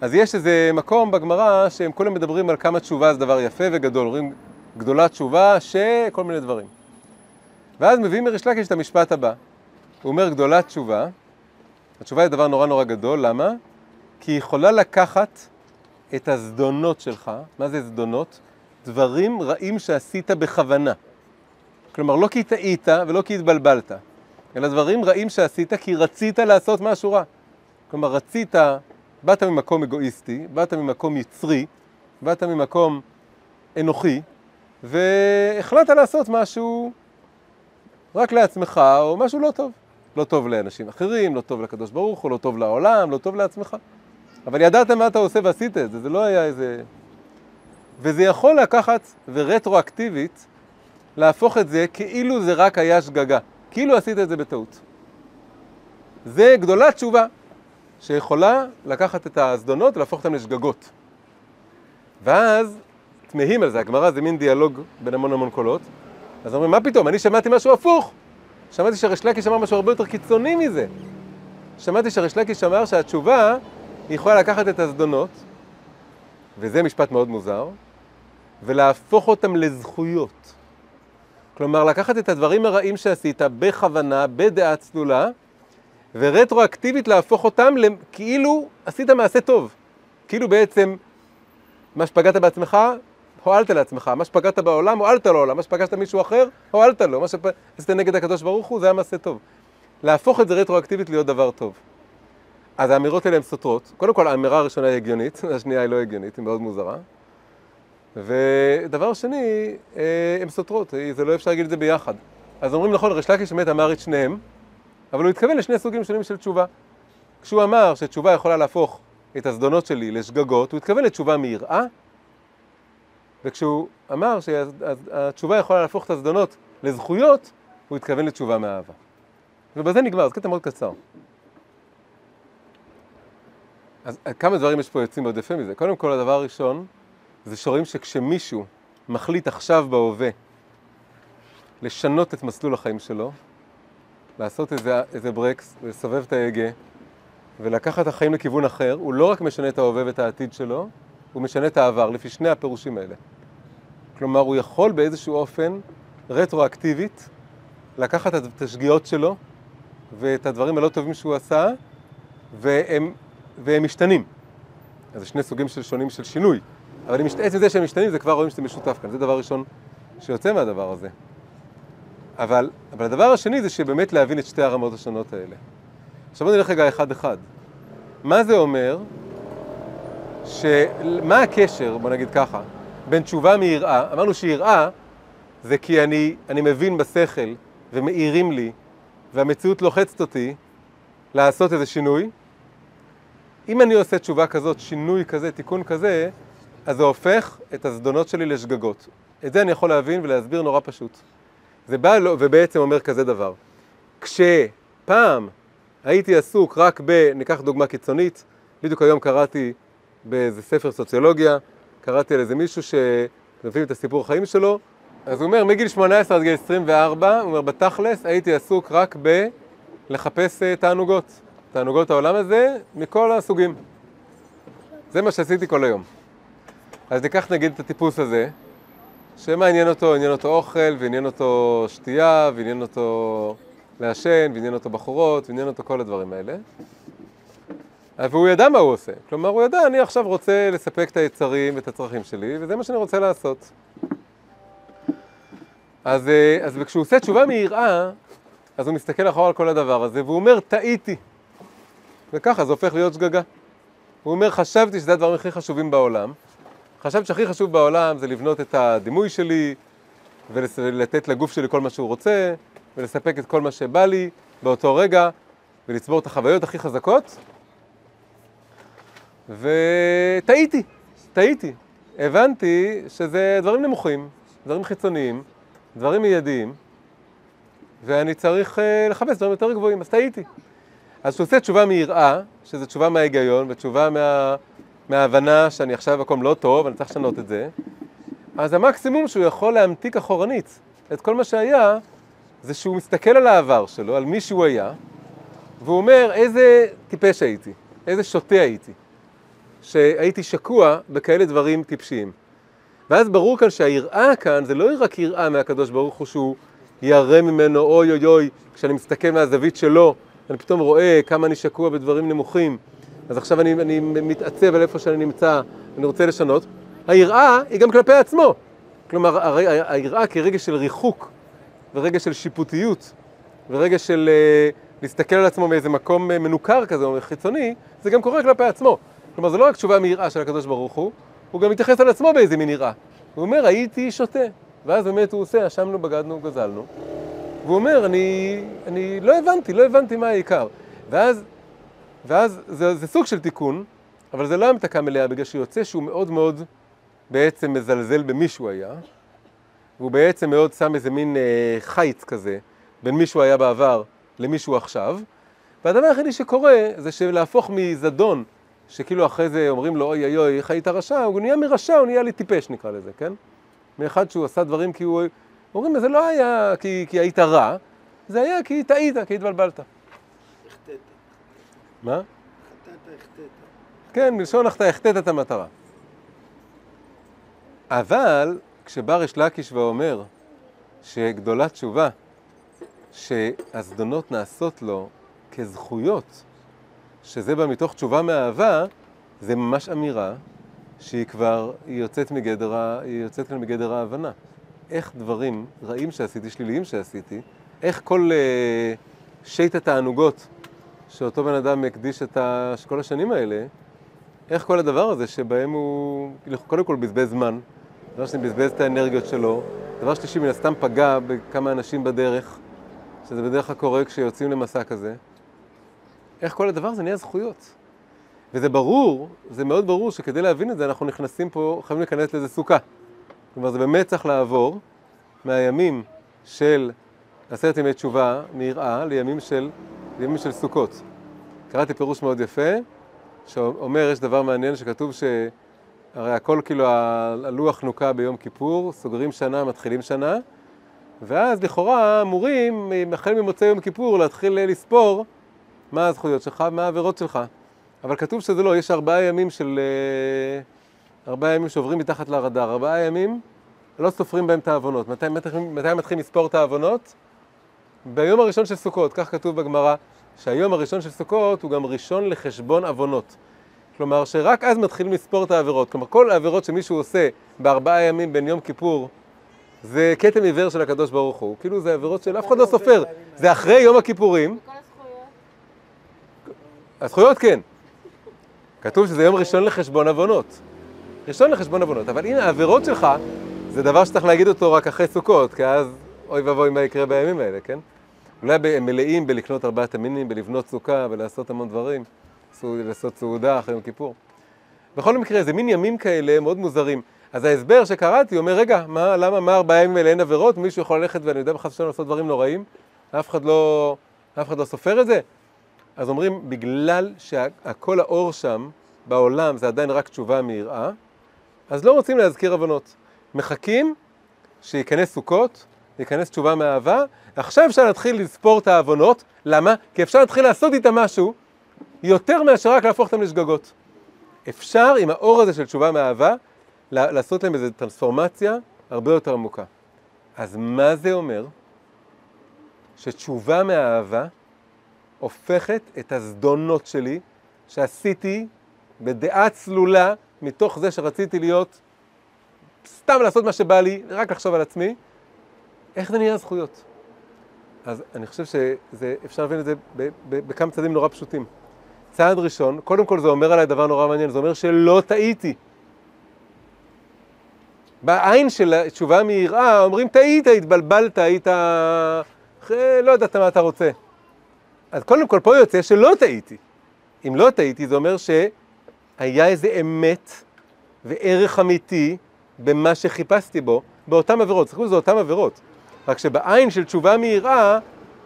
אז יש איזה מקום בגמרא שהם כולם מדברים על כמה תשובה זה דבר יפה וגדול, אומרים גדולה תשובה, שכל מיני דברים. ואז מביאים מריש לקיש את המשפט הבא. הוא אומר גדולה תשובה, התשובה היא דבר נורא נורא גדול, למה? כי היא יכולה לקחת את הזדונות שלך, מה זה זדונות? דברים רעים שעשית בכוונה. כלומר, לא כי טעית ולא כי התבלבלת, אלא דברים רעים שעשית כי רצית לעשות משהו רע. כלומר, רצית, באת ממקום אגואיסטי, באת ממקום יצרי, באת ממקום אנוכי, והחלטת לעשות משהו רק לעצמך, או משהו לא טוב. לא טוב לאנשים אחרים, לא טוב לקדוש ברוך הוא, לא טוב לעולם, לא טוב לעצמך. אבל ידעת מה אתה עושה ועשית את זה, זה לא היה איזה... וזה יכול לקחת, ורטרואקטיבית, להפוך את זה כאילו זה רק היה שגגה. כאילו עשית את זה בטעות. זה גדולה תשובה, שיכולה לקחת את הזדונות ולהפוך אותן לשגגות. ואז תמהים על זה, הגמרא זה מין דיאלוג בין המון המון קולות, אז אומרים, מה פתאום, אני שמעתי משהו הפוך. שמעתי שריש לקיש אמר משהו הרבה יותר קיצוני מזה. שמעתי שריש לקיש אמר שהתשובה היא יכולה לקחת את הזדונות, וזה משפט מאוד מוזר, ולהפוך אותם לזכויות. כלומר, לקחת את הדברים הרעים שעשית בכוונה, בדעה צלולה, ורטרואקטיבית להפוך אותם כאילו עשית מעשה טוב. כאילו בעצם מה שפגעת בעצמך, הועלת לעצמך. מה שפגעת בעולם, הועלת לעולם. מה שפגשת מישהו אחר, הועלת לו. מה שעשית נגד הקדוש ברוך הוא, זה היה מעשה טוב. להפוך את זה רטרואקטיבית להיות דבר טוב. אז האמירות האלה הן סותרות. קודם כל, האמירה הראשונה היא הגיונית, השנייה היא לא הגיונית, היא מאוד מוזרה. ודבר שני, אה, הן סותרות, זה לא אפשר להגיד את זה ביחד. אז אומרים נכון, ריש לקיש באמת אמר את שניהם, אבל הוא התכוון לשני סוגים שונים של תשובה. כשהוא אמר שתשובה יכולה להפוך את הזדונות שלי לשגגות, הוא התכוון לתשובה מיראה, וכשהוא אמר שהתשובה יכולה להפוך את הזדונות לזכויות, הוא התכוון לתשובה מאהבה. ובזה נגמר, זה קטע מאוד קצר. אז כמה דברים יש פה יוצאים מאוד יפה מזה. קודם כל, הדבר הראשון, זה שרואים שכשמישהו מחליט עכשיו בהווה לשנות את מסלול החיים שלו, לעשות איזה, איזה ברקס, לסובב את ההגה, ולקחת את החיים לכיוון אחר, הוא לא רק משנה את ההווה ואת העתיד שלו, הוא משנה את העבר, לפי שני הפירושים האלה. כלומר, הוא יכול באיזשהו אופן, רטרואקטיבית, לקחת את השגיאות שלו ואת הדברים הלא טובים שהוא עשה, והם, והם משתנים. אז זה שני סוגים של שונים של שינוי. אבל עצם זה שהם משתנים, זה כבר רואים שזה משותף כאן. זה דבר ראשון שיוצא מהדבר הזה. אבל, אבל הדבר השני זה שבאמת להבין את שתי הרמות השונות האלה. עכשיו בוא נלך רגע אחד-אחד. מה זה אומר? ש... מה הקשר, בוא נגיד ככה, בין תשובה מיראה, אמרנו שיראה זה כי אני, אני מבין בשכל ומאירים לי והמציאות לוחצת אותי לעשות איזה שינוי. אם אני עושה תשובה כזאת, שינוי כזה, תיקון כזה, אז זה הופך את הזדונות שלי לשגגות. את זה אני יכול להבין ולהסביר נורא פשוט. זה בא לו, ובעצם אומר כזה דבר. כשפעם הייתי עסוק רק ב... ניקח דוגמה קיצונית, בדיוק היום קראתי באיזה ספר סוציולוגיה, קראתי על איזה מישהו שמבין את הסיפור החיים שלו, אז הוא אומר, מגיל 18 עד גיל 24, הוא אומר, בתכלס הייתי עסוק רק ב... לחפש אה, תענוגות. תענוגות העולם הזה מכל הסוגים. זה מה שעשיתי כל היום. אז ניקח נגיד את הטיפוס הזה, שמה עניין אותו? עניין אותו אוכל, ועניין אותו שתייה, ועניין אותו לעשן, ועניין אותו בחורות, ועניין אותו כל הדברים האלה. והוא ידע מה הוא עושה. כלומר, הוא ידע, אני עכשיו רוצה לספק את היצרים ואת הצרכים שלי, וזה מה שאני רוצה לעשות. אז, אה, אז כשהוא עושה תשובה מיראה, אז הוא מסתכל אחורה על כל הדבר הזה, והוא אומר, טעיתי. וככה זה הופך להיות שגגה. הוא אומר, חשבתי שזה הדברים הכי חשובים בעולם. חשבתי שהכי חשוב בעולם זה לבנות את הדימוי שלי, ולתת לגוף שלי כל מה שהוא רוצה, ולספק את כל מה שבא לי באותו רגע, ולצבור את החוויות הכי חזקות. וטעיתי, טעיתי. הבנתי שזה דברים נמוכים, דברים חיצוניים, דברים מיידיים, ואני צריך אה, לחפש דברים יותר גבוהים, אז טעיתי. אז כשהוא עושה תשובה מיראה, שזו תשובה מההיגיון, ותשובה מה, מההבנה שאני עכשיו במקום לא טוב, אני צריך לשנות את זה, אז המקסימום שהוא יכול להמתיק אחורנית את כל מה שהיה, זה שהוא מסתכל על העבר שלו, על מי שהוא היה, והוא אומר, איזה טיפש הייתי, איזה שוטה הייתי, שהייתי שקוע בכאלה דברים טיפשיים. ואז ברור כאן שהיראה כאן זה לא רק יראה מהקדוש ברוך הוא שהוא ירא ממנו אוי אוי אוי, כשאני מסתכל מהזווית שלו, אני פתאום רואה כמה אני שקוע בדברים נמוכים, אז עכשיו אני, אני מתעצב על איפה שאני נמצא, אני רוצה לשנות. היראה היא גם כלפי עצמו. כלומר, היראה כרגע של ריחוק, ורגע של שיפוטיות, ורגע של uh, להסתכל על עצמו מאיזה מקום uh, מנוכר כזה או חיצוני, זה גם קורה כלפי עצמו. כלומר, זה לא רק תשובה מיראה של הקדוש ברוך הוא, הוא גם מתייחס על עצמו באיזה מין יראה. הוא אומר, הייתי שותה. ואז באמת הוא עושה, אשמנו, בגדנו, גזלנו. והוא אומר, אני, אני לא הבנתי, לא הבנתי מה העיקר. ואז, ואז זה, זה סוג של תיקון, אבל זה לא המתקה מלאה, בגלל שיוצא שהוא מאוד מאוד בעצם מזלזל במי שהוא היה, והוא בעצם מאוד שם איזה מין אה, חיץ כזה בין מי שהוא היה בעבר למי שהוא עכשיו. והדבר היחידי שקורה זה שלהפוך מזדון, שכאילו אחרי זה אומרים לו אוי אוי אוי, איך היית רשע, הוא נהיה מרשע, הוא נהיה לי טיפש נקרא לזה, כן? מאחד שהוא עשה דברים כי הוא... אומרים, זה לא היה כי, כי היית רע, זה היה כי טעית, כי התבלבלת. מה? חטאת, החטאת. כן, מלשון החטא, החטאת את המטרה. אבל כשבא ריש לקיש ואומר שגדולה תשובה, שהזדונות נעשות לו כזכויות, שזה בא מתוך תשובה מאהבה, זה ממש אמירה שהיא כבר, היא יוצאת מגדר, היא יוצאת כאן מגדר ההבנה. איך דברים רעים שעשיתי, שליליים שעשיתי, איך כל אה, שית התענוגות שאותו בן אדם הקדיש את כל השנים האלה, איך כל הדבר הזה שבהם הוא כאילו, קודם כל בזבז זמן, דבר שני בזבז את האנרגיות שלו, דבר שלישי מן הסתם פגע בכמה אנשים בדרך, שזה בדרך כלל קורה כשיוצאים למסע כזה, איך כל הדבר הזה נהיה זכויות. וזה ברור, זה מאוד ברור שכדי להבין את זה אנחנו נכנסים פה, חייבים להיכנס לאיזה סוכה. כלומר זה באמת צריך לעבור מהימים של עשרת ימי תשובה, מיראה, לימים של, לימים של סוכות. קראתי פירוש מאוד יפה, שאומר, יש דבר מעניין שכתוב שהרי הכל כאילו הלוח נוקה ביום כיפור, סוגרים שנה, מתחילים שנה, ואז לכאורה אמורים, החל ממוצאי יום כיפור, להתחיל לספור מה הזכויות שלך, מה העבירות שלך. אבל כתוב שזה לא, יש ארבעה ימים של... אה, ארבעה ימים שעוברים מתחת לרדאר, ארבעה ימים לא סופרים בהם את העוונות. מתי, מתי, מתי מתחילים לספור את העוונות? ביום הראשון של סוכות, כך כתוב בגמרא, שהיום הראשון של סוכות הוא גם ראשון לחשבון עוונות. כלומר, שרק אז מתחילים לספור את העבירות. כלומר, כל העבירות שמישהו עושה בארבעה ימים בין יום כיפור, זה כתם עיוור של הקדוש ברוך הוא. כאילו זה עבירות של אף אחד לא סופר. זה אחרי יום הכיפורים. וכל הזכויות. הזכויות כן. כתוב שזה יום ראשון לחשבון עוונות. ראשון לחשבון עוונות. אבל הנה, העבירות שלך, זה דבר שצריך להגיד אותו רק אחרי סוכות, כי אז אוי ואבוי מה יקרה בימים האלה, כן? אולי הם מלאים בלקנות ארבעת המינים, בלבנות סוכה ולעשות המון דברים, לעשות סעודה אחרי יום כיפור. בכל מקרה, זה מין ימים כאלה מאוד מוזרים. אז ההסבר שקראתי אומר, רגע, מה, למה, מה ארבעה ימים האלה אין עבירות? מישהו יכול ללכת ואני יודע בחס ושלום לעשות דברים נוראים? אף אחד לא, אף אחד לא סופר את זה? אז אומרים, בגלל שהכל האור שם, בעולם, זה עדיין רק תשובה מיראה, אז לא רוצים להזכיר עוונות. מחכים שייכנס סוכות, ייכנס תשובה מאהבה, עכשיו אפשר להתחיל לספור את העוונות, למה? כי אפשר להתחיל לעשות איתם משהו יותר מאשר רק להפוך אותם לשגגות. אפשר עם האור הזה של תשובה מאהבה, לעשות להם איזו טרנספורמציה הרבה יותר עמוקה. אז מה זה אומר? שתשובה מאהבה הופכת את הזדונות שלי, שעשיתי בדעה צלולה, מתוך זה שרציתי להיות, סתם לעשות מה שבא לי, רק לחשוב על עצמי, איך זה נהיה זכויות? אז אני חושב שאפשר להבין את זה בכמה צעדים נורא פשוטים. צעד ראשון, קודם כל זה אומר עליי דבר נורא מעניין, זה אומר שלא טעיתי. בעין של תשובה מיראה אומרים טעית, התבלבלת, היית... לא יודעת מה אתה רוצה. אז קודם כל פה יוצא שלא טעיתי. אם לא טעיתי זה אומר שהיה איזה אמת וערך אמיתי במה שחיפשתי בו, באותן עבירות. תסתכלו, זה אותן עבירות. רק שבעין של תשובה מיראה,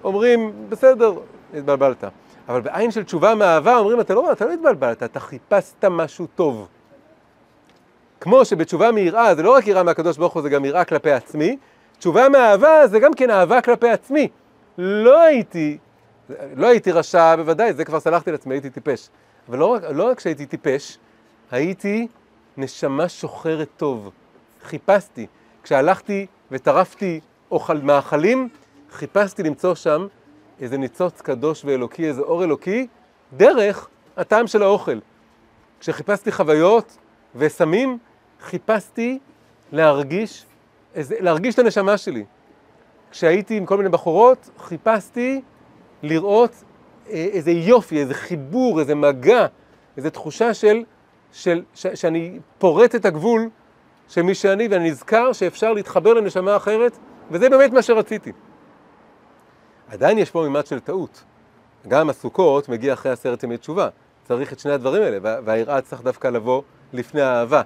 אומרים, בסדר, התבלבלת. אבל בעין של תשובה מאהבה אומרים, אתה לא, אתה לא התבלבלת, אתה חיפשת משהו טוב. כמו שבתשובה מיראה זה לא רק יראה מהקדוש ברוך הוא, זה גם יראה כלפי עצמי, תשובה מאהבה זה גם כן אהבה כלפי עצמי. לא הייתי, לא הייתי רשע בוודאי, זה כבר סלחתי לעצמי, הייתי טיפש. אבל לא רק, לא רק שהייתי טיפש, הייתי נשמה שוחרת טוב. חיפשתי. כשהלכתי וטרפתי אוכל מאכלים, חיפשתי למצוא שם איזה ניצוץ קדוש ואלוקי, איזה אור אלוקי, דרך הטעם של האוכל. כשחיפשתי חוויות וסמים, חיפשתי להרגיש, איזה, להרגיש את הנשמה שלי. כשהייתי עם כל מיני בחורות, חיפשתי לראות אה, איזה יופי, איזה חיבור, איזה מגע, איזו תחושה של, של ש, שאני פורט את הגבול של מי שאני, ואני נזכר שאפשר להתחבר לנשמה אחרת, וזה באמת מה שרציתי. עדיין יש פה מימד של טעות. גם הסוכות מגיע אחרי עשרת ימי תשובה. צריך את שני הדברים האלה, והיראה צריך דווקא לבוא לפני האהבה.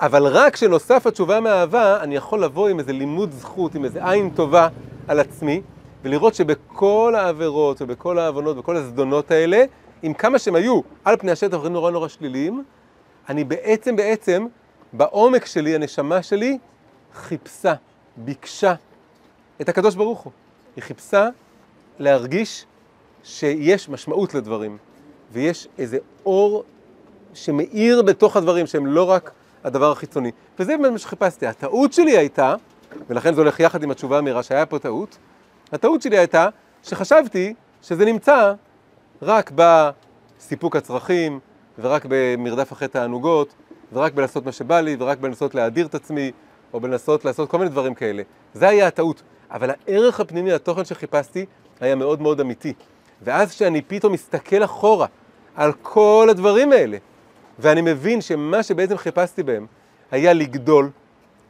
אבל רק כשנוסף התשובה מאהבה, אני יכול לבוא עם איזה לימוד זכות, עם איזה עין טובה על עצמי, ולראות שבכל העבירות ובכל העוונות ובכל הזדונות האלה, עם כמה שהם היו על פני השטח דברים נורא נורא שליליים, אני בעצם בעצם, בעומק שלי, הנשמה שלי, חיפשה, ביקשה את הקדוש ברוך הוא. היא חיפשה להרגיש שיש משמעות לדברים, ויש איזה אור שמאיר בתוך הדברים, שהם לא רק הדבר החיצוני. וזה באמת מה שחיפשתי. הטעות שלי הייתה, ולכן זה הולך יחד עם התשובה המהירה שהיה פה טעות, הטעות שלי הייתה שחשבתי שזה נמצא רק בסיפוק הצרכים, ורק במרדף אחרי תענוגות, ורק בלעשות מה שבא לי, ורק בלנסות להדיר את עצמי, או בלנסות לעשות כל מיני דברים כאלה. זה היה הטעות. אבל הערך הפנימי, התוכן שחיפשתי, היה מאוד מאוד אמיתי. ואז כשאני פתאום מסתכל אחורה על כל הדברים האלה, ואני מבין שמה שבעצם חיפשתי בהם היה לגדול,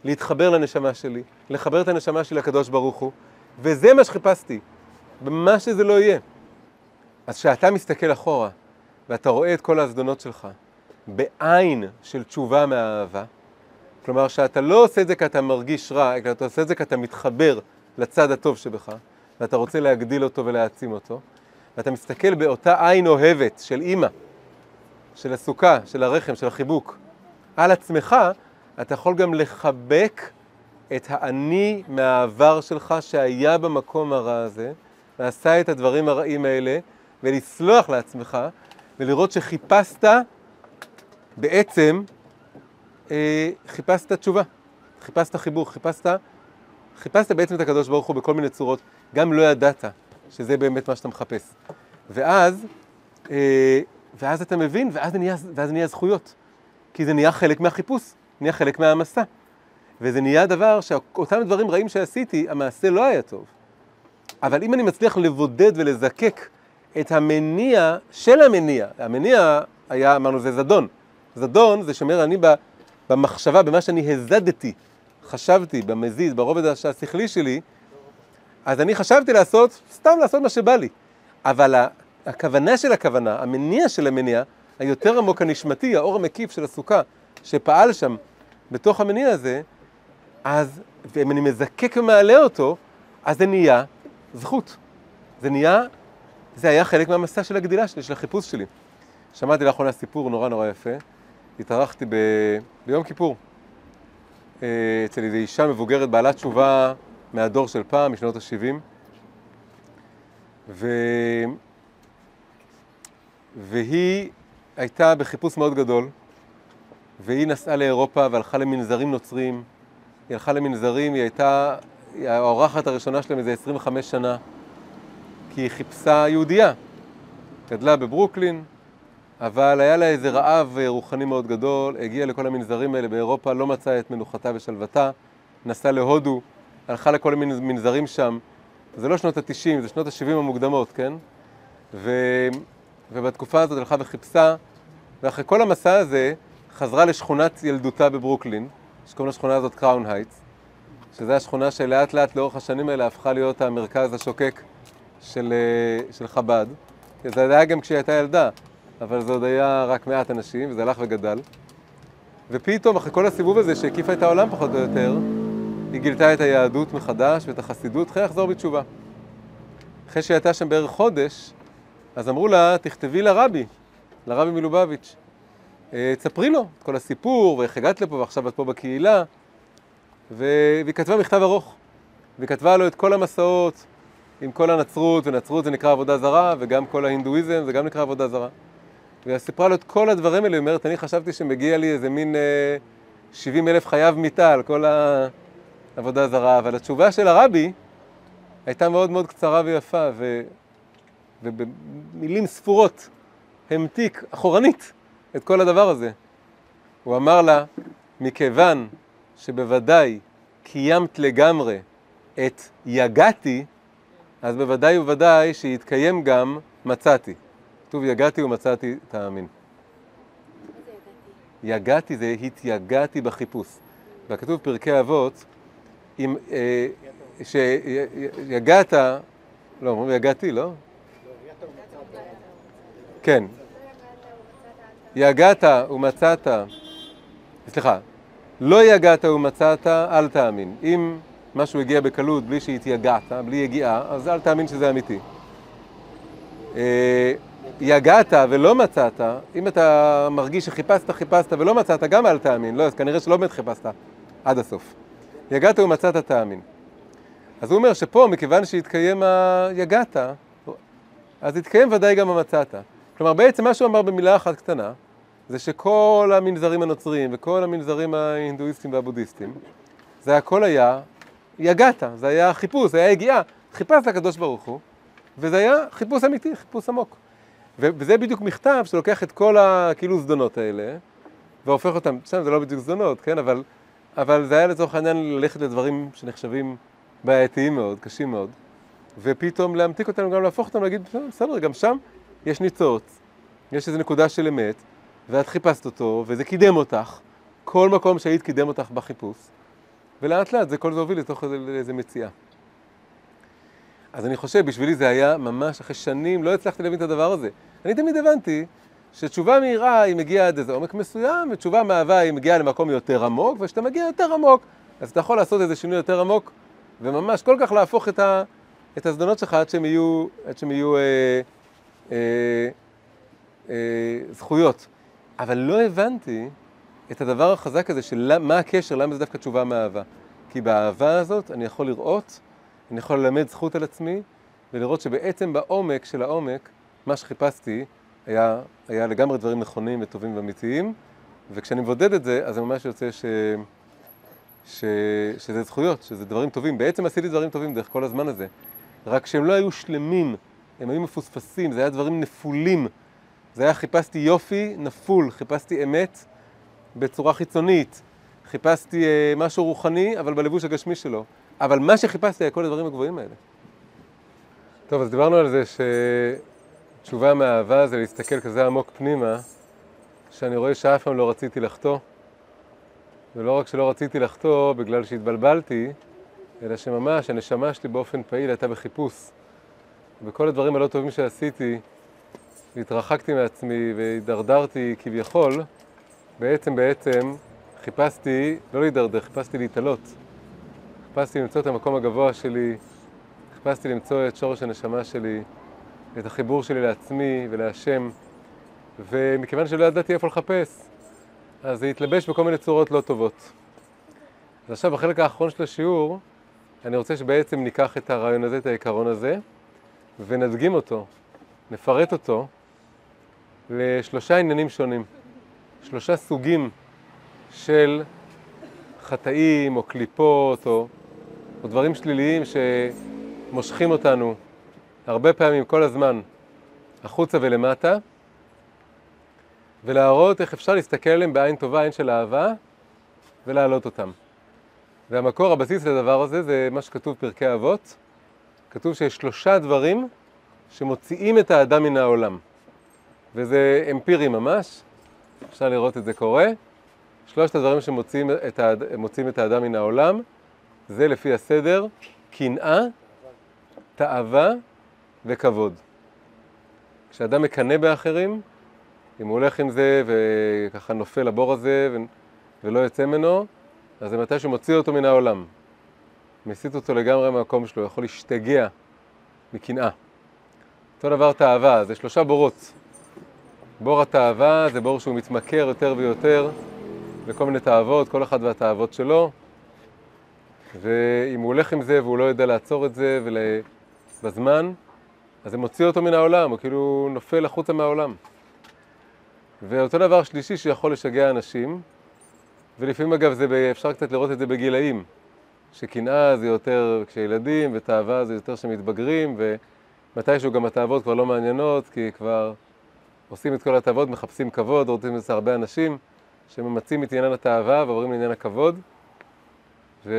להתחבר לנשמה שלי, לחבר את הנשמה שלי לקדוש ברוך הוא, וזה מה שחיפשתי, במה שזה לא יהיה. אז כשאתה מסתכל אחורה, ואתה רואה את כל הזדונות שלך, בעין של תשובה מהאהבה, כלומר שאתה לא עושה את זה כי אתה מרגיש רע, אלא אתה עושה את זה כי אתה מתחבר לצד הטוב שבך, ואתה רוצה להגדיל אותו ולהעצים אותו, ואתה מסתכל באותה עין אוהבת של אימא, של הסוכה, של הרחם, של החיבוק, על עצמך, אתה יכול גם לחבק את האני מהעבר שלך שהיה במקום הרע הזה, ועשה את הדברים הרעים האלה, ולסלוח לעצמך, ולראות שחיפשת, בעצם, חיפשת תשובה, חיפשת חיבור, חיפשת, חיפשת בעצם את הקדוש ברוך הוא בכל מיני צורות, גם לא ידעת שזה באמת מה שאתה מחפש. ואז, אה, ואז אתה מבין, ואז זה נהיה, ואז זה נהיה זכויות. כי זה נהיה חלק מהחיפוש, נהיה חלק מהמסע. וזה נהיה דבר שאותם דברים רעים שעשיתי, המעשה לא היה טוב. אבל אם אני מצליח לבודד ולזקק את המניע של המניע, המניע היה, אמרנו, זה זדון. זדון זה שאומר, אני במחשבה, במה שאני הזדתי, חשבתי, במזיז, ברובד השכלי שלי, אז אני חשבתי לעשות, סתם לעשות מה שבא לי. אבל הכוונה של הכוונה, המניע של המניע, היותר עמוק הנשמתי, האור המקיף של הסוכה, שפעל שם בתוך המניע הזה, אז, ואם אני מזקק ומעלה אותו, אז זה נהיה זכות. זה נהיה, זה היה חלק מהמסע של הגדילה שלי, של החיפוש שלי. שמעתי לאחרונה סיפור נורא נורא יפה. התארחתי ב... ביום כיפור אה, אצל איזו אישה מבוגרת, בעלת תשובה מהדור של פעם, משנות ה-70. ו... והיא הייתה בחיפוש מאוד גדול, והיא נסעה לאירופה והלכה למנזרים נוצרים. היא הלכה למנזרים, היא הייתה האורחת הראשונה שלהם איזה 25 שנה, כי היא חיפשה יהודייה. גדלה בברוקלין, אבל היה לה איזה רעב רוחני מאוד גדול, הגיעה לכל המנזרים האלה באירופה, לא מצאה את מנוחתה ושלוותה, נסעה להודו, הלכה לכל מיני מנזרים שם. זה לא שנות ה-90, זה שנות ה-70 המוקדמות, כן? ו... ובתקופה הזאת הלכה וחיפשה, ואחרי כל המסע הזה חזרה לשכונת ילדותה בברוקלין, שקוראים לשכונה הזאת קראון הייטס, שזו השכונה שלאט לאט לאורך השנים האלה הפכה להיות המרכז השוקק של, אה, של חב"ד. זה היה גם כשהיא הייתה ילדה, אבל זה עוד היה רק מעט אנשים, וזה הלך וגדל. ופתאום, אחרי כל הסיבוב הזה שהקיפה את העולם פחות או יותר, היא גילתה את היהדות מחדש ואת החסידות, התחילה לחזור בתשובה. אחרי שהיא הייתה שם בערך חודש, אז אמרו לה, תכתבי לרבי, לרבי מלובביץ'. אה, תספרי לו את כל הסיפור, ואיך הגעת לפה, ועכשיו את פה בקהילה. והיא כתבה מכתב ארוך. והיא כתבה לו את כל המסעות עם כל הנצרות, ונצרות זה נקרא עבודה זרה, וגם כל ההינדואיזם זה גם נקרא עבודה זרה. והיא סיפרה לו את כל הדברים האלה, היא אומרת, אני חשבתי שמגיע לי איזה מין אה, 70 אלף חייב מיתה על כל העבודה זרה, אבל התשובה של הרבי הייתה מאוד מאוד קצרה ויפה, ו... ובמילים ספורות המתיק אחורנית את כל הדבר הזה. הוא אמר לה, מכיוון שבוודאי קיימת לגמרי את יגעתי, אז בוודאי ובוודאי שיתקיים גם מצאתי. כתוב יגעתי ומצאתי תאמין. יגעתי זה התייגעתי בחיפוש. וכתוב פרקי אבות, אם, אה, שיגעת, לא, אומרים יגעתי, לא? כן. יגעת ומצאת, סליחה, לא יגעת ומצאת, אל תאמין. אם משהו הגיע בקלות בלי שהתייגעת, בלי יגיעה, אז אל תאמין שזה אמיתי. יגעת ולא מצאת, אם אתה מרגיש שחיפשת, חיפשת ולא מצאת, גם אל תאמין. לא, אז כנראה שלא באמת חיפשת עד הסוף. יגעת ומצאת, תאמין. אז הוא אומר שפה, מכיוון שהתקיים היגעת, אז התקיים ודאי גם המצאת. כלומר, בעצם מה שהוא אמר במילה אחת קטנה, זה שכל המנזרים הנוצריים וכל המנזרים ההינדואיסטים והבודהיסטים, זה הכל היה יגעת, זה היה חיפוש, זה היה יגיעה. חיפשת לקדוש ברוך הוא, וזה היה חיפוש אמיתי, חיפוש עמוק. וזה בדיוק מכתב שלוקח את כל הכאילו זדונות האלה, והופך אותם, בסדר, זה לא בדיוק זדונות, כן, אבל, אבל זה היה לצורך העניין ללכת לדברים שנחשבים בעייתיים מאוד, קשים מאוד, ופתאום להמתיק אותם, גם להפוך אותם, להגיד, "בסדר, בסדר, גם שם יש ניצוץ, יש איזו נקודה של אמת, ואת חיפשת אותו, וזה קידם אותך, כל מקום שהיית קידם אותך בחיפוש, ולאט לאט זה כל זה הוביל לתוך איזה מציאה. אז אני חושב, בשבילי זה היה ממש, אחרי שנים לא הצלחתי להבין את הדבר הזה. אני תמיד הבנתי שתשובה מהירה היא מגיעה עד איזה עומק מסוים, ותשובה מאהבה היא מגיעה למקום יותר עמוק, וכשאתה מגיע יותר עמוק, אז אתה יכול לעשות איזה שינוי יותר עמוק, וממש כל כך להפוך את, ה, את הזדונות שלך עד שהם יהיו, עד שהם יהיו אה, אה, אה, זכויות. אבל לא הבנתי את הדבר החזק הזה של מה הקשר, למה זה דווקא תשובה מאהבה. כי באהבה הזאת אני יכול לראות, אני יכול ללמד זכות על עצמי, ולראות שבעצם בעומק של העומק, מה שחיפשתי היה, היה לגמרי דברים נכונים וטובים ואמיתיים, וכשאני מבודד את זה, אז זה ממש יוצא ש... ש... שזה זכויות, שזה דברים טובים. בעצם עשיתי דברים טובים דרך כל הזמן הזה. רק שהם לא היו שלמים, הם היו מפוספסים, זה היה דברים נפולים. זה היה חיפשתי יופי נפול, חיפשתי אמת בצורה חיצונית, חיפשתי אה, משהו רוחני, אבל בלבוש הגשמי שלו. אבל מה שחיפשתי היה כל הדברים הגבוהים האלה. טוב, אז דיברנו על זה שתשובה מאהבה זה להסתכל כזה עמוק פנימה, שאני רואה שאף פעם לא רציתי לחטוא. ולא רק שלא רציתי לחטוא בגלל שהתבלבלתי, אלא שממש הנשמה שלי באופן פעיל הייתה בחיפוש. וכל הדברים הלא טובים שעשיתי, והתרחקתי מעצמי והידרדרתי כביכול, בעצם בעצם חיפשתי, לא להידרדר, חיפשתי להתעלות. חיפשתי למצוא את המקום הגבוה שלי, חיפשתי למצוא את שורש הנשמה שלי, את החיבור שלי לעצמי ולהשם, ומכיוון שלא ידעתי איפה לחפש, אז זה התלבש בכל מיני צורות לא טובות. אז עכשיו בחלק האחרון של השיעור, אני רוצה שבעצם ניקח את הרעיון הזה, את העיקרון הזה, ונדגים אותו, נפרט אותו לשלושה עניינים שונים, שלושה סוגים של חטאים או קליפות או, או דברים שליליים שמושכים אותנו הרבה פעמים, כל הזמן, החוצה ולמטה, ולהראות איך אפשר להסתכל עליהם בעין טובה, עין של אהבה, ולהעלות אותם. והמקור, הבסיס לדבר הזה, זה מה שכתוב פרקי אבות. כתוב שיש שלושה דברים שמוציאים את האדם מן העולם. וזה אמפירי ממש, אפשר לראות את זה קורה. שלושת הדברים שמוציאים את, האד... את האדם מן העולם, זה לפי הסדר, קנאה, תאווה וכבוד. כשאדם מקנא באחרים, אם הוא הולך עם זה וככה נופל לבור הזה ולא יוצא ממנו, אז זה מתי שהוא מוציא אותו מן העולם. מסיט אותו לגמרי מהמקום שלו, יכול להשתגע מקנאה. אותו דבר תאווה, זה שלושה בורות. בור התאווה זה בור שהוא מתמכר יותר ויותר בכל מיני תאוות, כל אחד והתאוות שלו. ואם הוא הולך עם זה והוא לא יודע לעצור את זה ול... בזמן, אז זה מוציא אותו מן העולם, הוא כאילו נופל החוצה מהעולם. ואותו דבר שלישי שיכול לשגע אנשים, ולפעמים אגב זה, אפשר קצת לראות את זה בגילאים, שקנאה זה יותר כשילדים ותאווה זה יותר כשמתבגרים, ומתישהו גם התאוות כבר לא מעניינות, כי כבר עושים את כל התאוות, מחפשים כבוד, רוצים לזה הרבה אנשים שממצים את עניין התאווה ועוברים לעניין הכבוד. ו...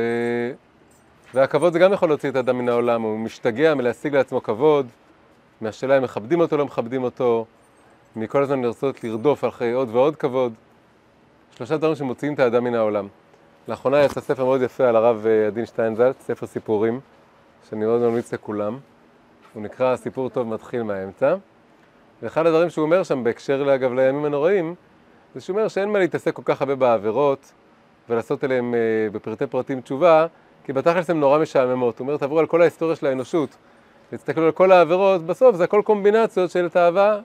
והכבוד זה גם יכול להוציא את האדם מן העולם, הוא משתגע מלהשיג לעצמו כבוד, מהשאלה אם מכבדים אותו או לא מכבדים אותו, מכל הזמן לרצות לרדוף אחרי עוד ועוד כבוד. שלושה דברים שמוציאים את האדם מן העולם. לאחרונה יצא ספר מאוד יפה על הרב אה, עדין שטיינזלץ, ספר סיפורים, שאני מאוד ממליץ לכולם. הוא נקרא סיפור טוב מתחיל מהאמצע. ואחד הדברים שהוא אומר שם, בהקשר, אגב, לימים הנוראים, זה שהוא אומר שאין מה להתעסק כל כך הרבה בעבירות ולעשות אליהם אה, בפרטי פרטים תשובה, כי בתכלס הן נורא משעממות. הוא אומר, תעברו על כל ההיסטוריה של האנושות, תסתכלו על כל העבירות, בסוף זה הכל קומבינציות של תאווה,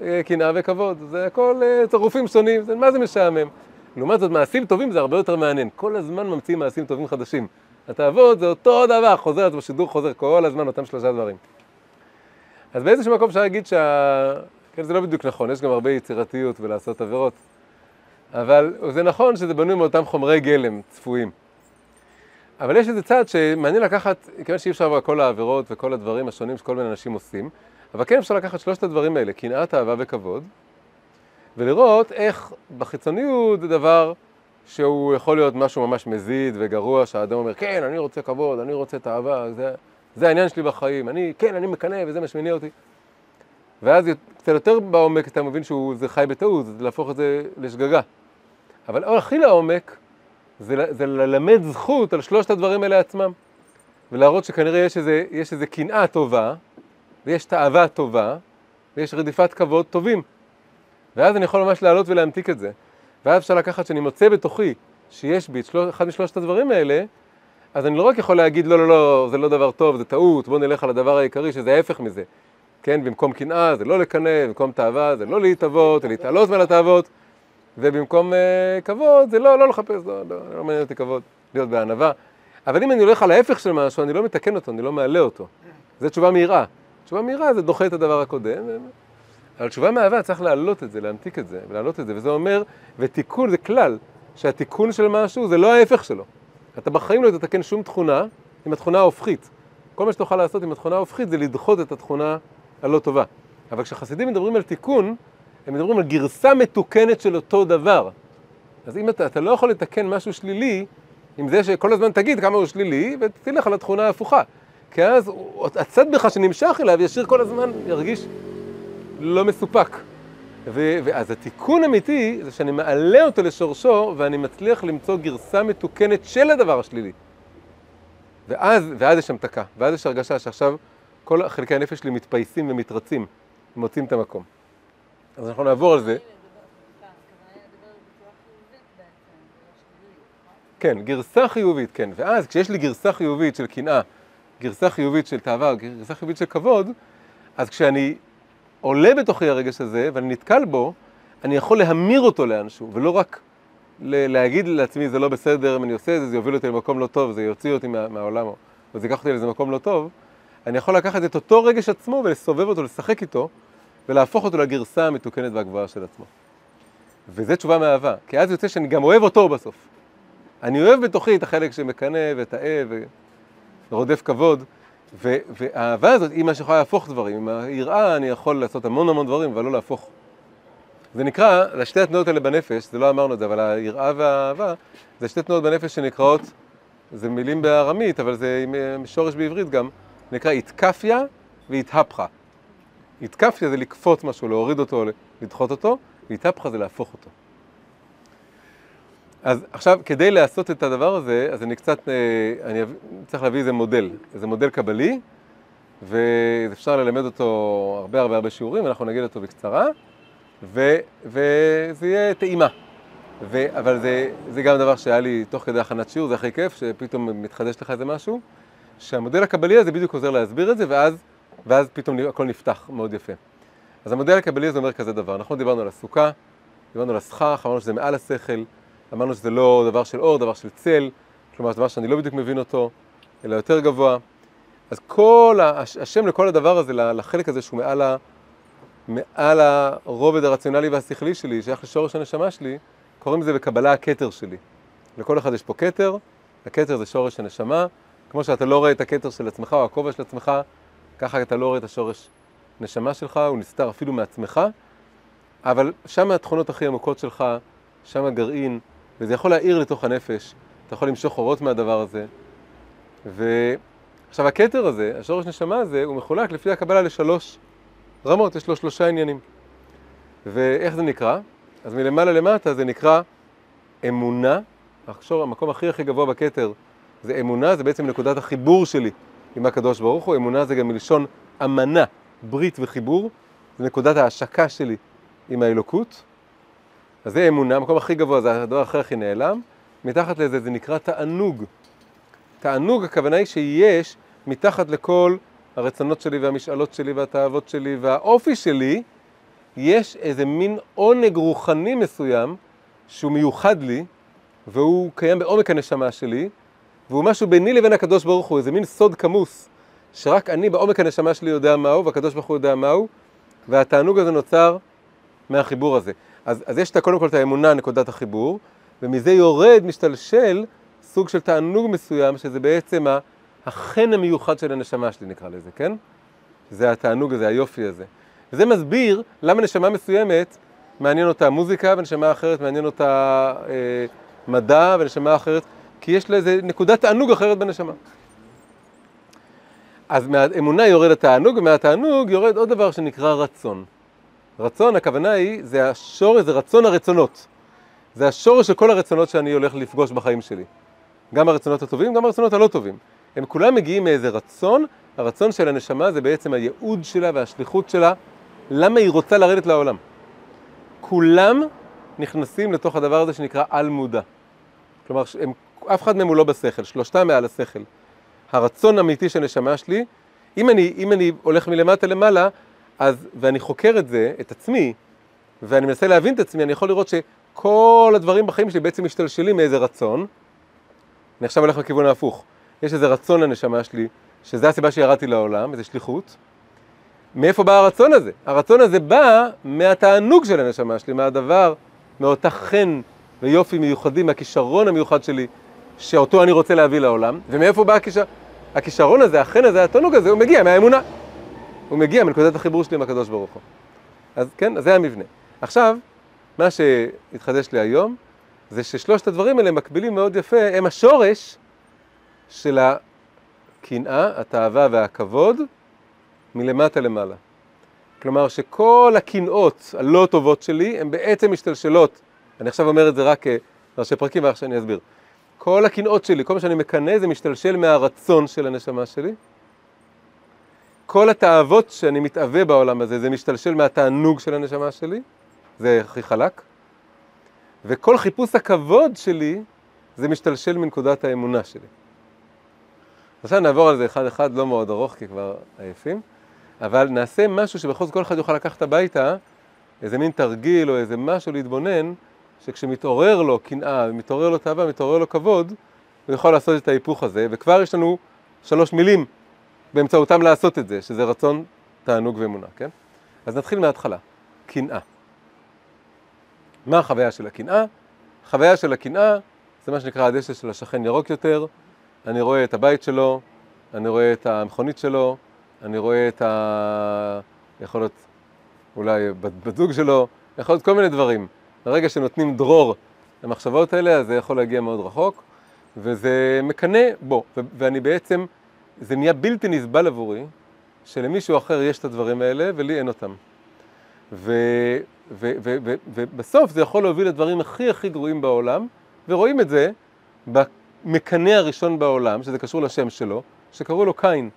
אה, קנאה וכבוד. זה הכל אה, צירופים שונים, זה, מה זה משעמם? לעומת זאת, מעשים טובים זה הרבה יותר מעניין. כל הזמן ממציאים מעשים טובים חדשים. התאוות זה אותו דבר, חוזר, זה בשידור חוזר כל הזמן אותם שלושה דברים. אז באיזשהו מקום אפשר להגיד שה... כן, זה לא בדיוק נכון, יש גם הרבה יצירתיות ולעשות עבירות. אבל זה נכון שזה בנוי מאותם חומרי גלם צפויים. אבל יש איזה צד שמעניין לקחת, כיוון שאי אפשר כל העבירות וכל הדברים השונים שכל מיני אנשים עושים, אבל כן אפשר לקחת שלושת הדברים האלה, קנאת, אהבה וכבוד, ולראות איך בחיצוניות זה דבר שהוא יכול להיות משהו ממש מזיד וגרוע, שהאדם אומר, כן, אני רוצה כבוד, אני רוצה את האהבה, זה, זה העניין שלי בחיים, אני, כן, אני מקנא וזה מה שמניע אותי. ואז קצת יותר בעומק אתה מבין שזה חי בטעות, זה להפוך את זה לשגגה. אבל הכי לעומק זה, זה ללמד זכות על שלושת הדברים האלה עצמם. ולהראות שכנראה יש איזה, יש איזה קנאה טובה, ויש תאווה טובה, ויש רדיפת כבוד טובים. ואז אני יכול ממש לעלות ולהמתיק את זה. ואז אפשר לקחת שאני מוצא בתוכי שיש בי את של... אחד משלושת הדברים האלה, אז אני לא רק יכול להגיד, לא, לא, לא, זה לא דבר טוב, זה טעות, בוא נלך על הדבר העיקרי שזה ההפך מזה. כן, במקום קנאה זה לא לקנא, במקום תאווה זה לא להתאבות, זה להתעלות מעל התאוות, ובמקום uh, כבוד זה לא, לא לחפש, לא, לא, לא מעניין אותי כבוד, להיות בענווה. אבל אם אני הולך על ההפך של משהו, אני לא מתקן אותו, אני לא מעלה אותו. זו תשובה מהירה. תשובה מהירה זה דוחה את הדבר הקודם, אבל תשובה מאהבה צריך להעלות את זה, להמתיק את זה, ולהעלות את זה, וזה אומר, ותיקון זה כלל, שהתיקון של משהו זה לא ההפך שלו. אתה בחיים לא תתקן שום תכונה עם התכונה ההופכית. כל מה שתוכל לעשות עם התכונה ההופכית זה לדחות את התכונה הלא טובה. אבל כשחסידים מדברים על תיקון, הם מדברים על גרסה מתוקנת של אותו דבר. אז אם אתה, אתה לא יכול לתקן משהו שלילי, עם זה שכל הזמן תגיד כמה הוא שלילי, ותלך על התכונה ההפוכה. כי אז הצד בך שנמשך אליו ישיר כל הזמן, ירגיש לא מסופק. ו- ואז התיקון אמיתי זה שאני מעלה אותו לשורשו ואני מצליח למצוא גרסה מתוקנת של הדבר השלילי. ואז, ואז יש המתקה, ואז יש הרגשה שעכשיו כל חלקי הנפש שלי מתפייסים ומתרצים, מוצאים את המקום. אז אנחנו נעבור על זה. כן, גרסה חיובית, כן. ואז כשיש לי גרסה חיובית של קנאה, גרסה חיובית של תאווה, גרסה חיובית של כבוד, אז כשאני עולה בתוכי הרגש הזה ואני נתקל בו, אני יכול להמיר אותו לאנשהו, ולא רק להגיד לעצמי זה לא בסדר, אם אני עושה את זה, זה יוביל אותי למקום לא טוב, זה יוציא אותי מה, מהעולם, או זה ייקח אותי לאיזה מקום לא טוב, אני יכול לקחת את אותו רגש עצמו ולסובב אותו, לשחק איתו, ולהפוך אותו לגרסה המתוקנת והגבוהה של עצמו. וזה תשובה מאהבה, כי אז יוצא שאני גם אוהב אותו בסוף. אני אוהב בתוכי את החלק שמקנא ותאה ורודף כבוד, ו- והאהבה הזאת היא מה שיכולה להפוך דברים. עם היראה אני יכול לעשות המון המון דברים, אבל לא להפוך. זה נקרא, זה שתי התנועות האלה בנפש, זה לא אמרנו את זה, אבל היראה והאהבה, זה שתי תנועות בנפש שנקראות, זה מילים בארמית, אבל זה עם שורש בעברית גם, נקרא איתקפיה ואיתהפכה. איתקפיה זה לקפוץ משהו, להוריד אותו, לדחות אותו, ואיתהפכה זה להפוך אותו. אז עכשיו, כדי לעשות את הדבר הזה, אז אני קצת, אה, אני צריך להביא איזה מודל, איזה מודל קבלי, ואפשר ללמד אותו הרבה הרבה הרבה שיעורים, אנחנו נגיד אותו בקצרה, ו, וזה יהיה טעימה. ו... אבל זה, זה גם דבר שהיה לי תוך כדי הכנת שיעור, זה הכי כיף, שפתאום מתחדש לך איזה משהו, שהמודל הקבלי הזה בדיוק עוזר להסביר את זה, ואז, ואז פתאום הכל נפתח מאוד יפה. אז המודל הקבלי הזה אומר כזה דבר, אנחנו דיברנו על הסוכה, דיברנו על הסכך, אמרנו שזה מעל השכל, אמרנו שזה לא דבר של אור, דבר של צל, כלומר זה דבר שאני לא בדיוק מבין אותו, אלא יותר גבוה. אז כל. השם לכל הדבר הזה, לחלק הזה שהוא מעל, ה... מעל הרובד הרציונלי והשכלי שלי, שייך לשורש הנשמה שלי, קוראים לזה בקבלה הכתר שלי. לכל אחד יש פה כתר, הכתר זה שורש הנשמה, כמו שאתה לא רואה את הכתר של עצמך או הכובע של עצמך, ככה אתה לא רואה את השורש נשמה שלך, הוא נסתר אפילו מעצמך, אבל שם התכונות הכי עמוקות שלך, שם הגרעין, וזה יכול להאיר לתוך הנפש, אתה יכול למשוך אורות מהדבר הזה. ועכשיו הכתר הזה, השורש נשמה הזה, הוא מחולק לפי הקבלה לשלוש רמות, יש לו שלושה עניינים. ואיך זה נקרא? אז מלמעלה למטה זה נקרא אמונה, המקום הכי הכי גבוה בכתר זה אמונה, זה בעצם נקודת החיבור שלי עם הקדוש ברוך הוא, אמונה זה גם מלשון אמנה, ברית וחיבור, זה נקודת ההשקה שלי עם האלוקות. אז זה אמונה, המקום הכי גבוה זה הדבר הכי הכי נעלם, מתחת לזה זה נקרא תענוג. תענוג הכוונה היא שיש מתחת לכל הרצונות שלי והמשאלות שלי והתאוות שלי והאופי שלי, יש איזה מין עונג רוחני מסוים שהוא מיוחד לי, והוא קיים בעומק הנשמה שלי, והוא משהו ביני לבין הקדוש ברוך הוא, איזה מין סוד כמוס, שרק אני בעומק הנשמה שלי יודע מהו, והקדוש ברוך הוא יודע מהו, והתענוג הזה נוצר מהחיבור הזה. אז, אז יש קודם כל את האמונה, נקודת החיבור, ומזה יורד, משתלשל, סוג של תענוג מסוים, שזה בעצם החן המיוחד של הנשמה שלי, נקרא לזה, כן? זה התענוג הזה, היופי הזה. וזה מסביר למה נשמה מסוימת מעניין אותה מוזיקה, ונשמה אחרת מעניין אותה אה, מדע, ונשמה אחרת, כי יש לה איזה נקודת תענוג אחרת בנשמה. אז מהאמונה יורד התענוג, ומהתענוג יורד עוד דבר שנקרא רצון. רצון, הכוונה היא, זה השורש, זה רצון הרצונות. זה השורש של כל הרצונות שאני הולך לפגוש בחיים שלי. גם הרצונות הטובים, גם הרצונות הלא טובים. הם כולם מגיעים מאיזה רצון, הרצון של הנשמה זה בעצם הייעוד שלה והשליחות שלה, למה היא רוצה לרדת לעולם. כולם נכנסים לתוך הדבר הזה שנקרא על מודע. כלומר, הם, אף אחד מהם הוא לא בשכל, שלושתם מעל השכל. הרצון האמיתי של הנשמה שלי, אם אני, אם אני הולך מלמטה למעלה, אז, ואני חוקר את זה, את עצמי, ואני מנסה להבין את עצמי, אני יכול לראות שכל הדברים בחיים שלי בעצם משתלשלים מאיזה רצון. אני עכשיו הולך לכיוון ההפוך. יש איזה רצון לנשמה שלי, שזה הסיבה שירדתי לעולם, איזה שליחות. מאיפה בא הרצון הזה? הרצון הזה בא מהתענוג של הנשמה שלי, מהדבר, מאותה חן ויופי מיוחדים, מהכישרון המיוחד שלי, שאותו אני רוצה להביא לעולם. ומאיפה בא הכישר... הכישרון הזה, החן הזה, התענוג הזה, הוא מגיע מהאמונה. הוא מגיע מנקודת החיבור שלי עם הקדוש ברוך הוא. אז כן, אז זה המבנה. עכשיו, מה שהתחדש לי היום, זה ששלושת הדברים האלה מקבילים מאוד יפה, הם השורש של הקנאה, התאווה והכבוד מלמטה למעלה. כלומר שכל הקנאות הלא טובות שלי הן בעצם משתלשלות, אני עכשיו אומר את זה רק ראשי פרקים ואחר שאני אסביר. כל הקנאות שלי, כל מה שאני מקנא זה משתלשל מהרצון של הנשמה שלי. כל התאוות שאני מתאווה בעולם הזה, זה משתלשל מהתענוג של הנשמה שלי, זה הכי חלק. וכל חיפוש הכבוד שלי, זה משתלשל מנקודת האמונה שלי. עכשיו נעבור על זה אחד-אחד, לא מאוד ארוך, כי כבר עייפים, אבל נעשה משהו שבכל זאת כל אחד יוכל לקחת הביתה, איזה מין תרגיל או איזה משהו להתבונן, שכשמתעורר לו קנאה, מתעורר לו תאווה, מתעורר לו כבוד, הוא יכול לעשות את ההיפוך הזה, וכבר יש לנו שלוש מילים באמצעותם לעשות את זה, שזה רצון, תענוג ואמונה, כן? אז נתחיל מההתחלה, קנאה. מה החוויה של הקנאה? החוויה של הקנאה זה מה שנקרא הדשא של השכן ירוק יותר, אני רואה את הבית שלו, אני רואה את המכונית שלו, אני רואה את ה... יכול להיות אולי בת זוג שלו, יכול להיות כל מיני דברים. ברגע שנותנים דרור למחשבות האלה, אז זה יכול להגיע מאוד רחוק, וזה מקנא בו, ואני בעצם, זה נהיה בלתי נסבל עבורי, שלמישהו אחר יש את הדברים האלה ולי אין אותם. ו, ו, ו, ו, ובסוף זה יכול להוביל לדברים הכי הכי גרועים בעולם, ורואים את זה במקנא הראשון בעולם, שזה קשור לשם שלו, שקראו לו קין.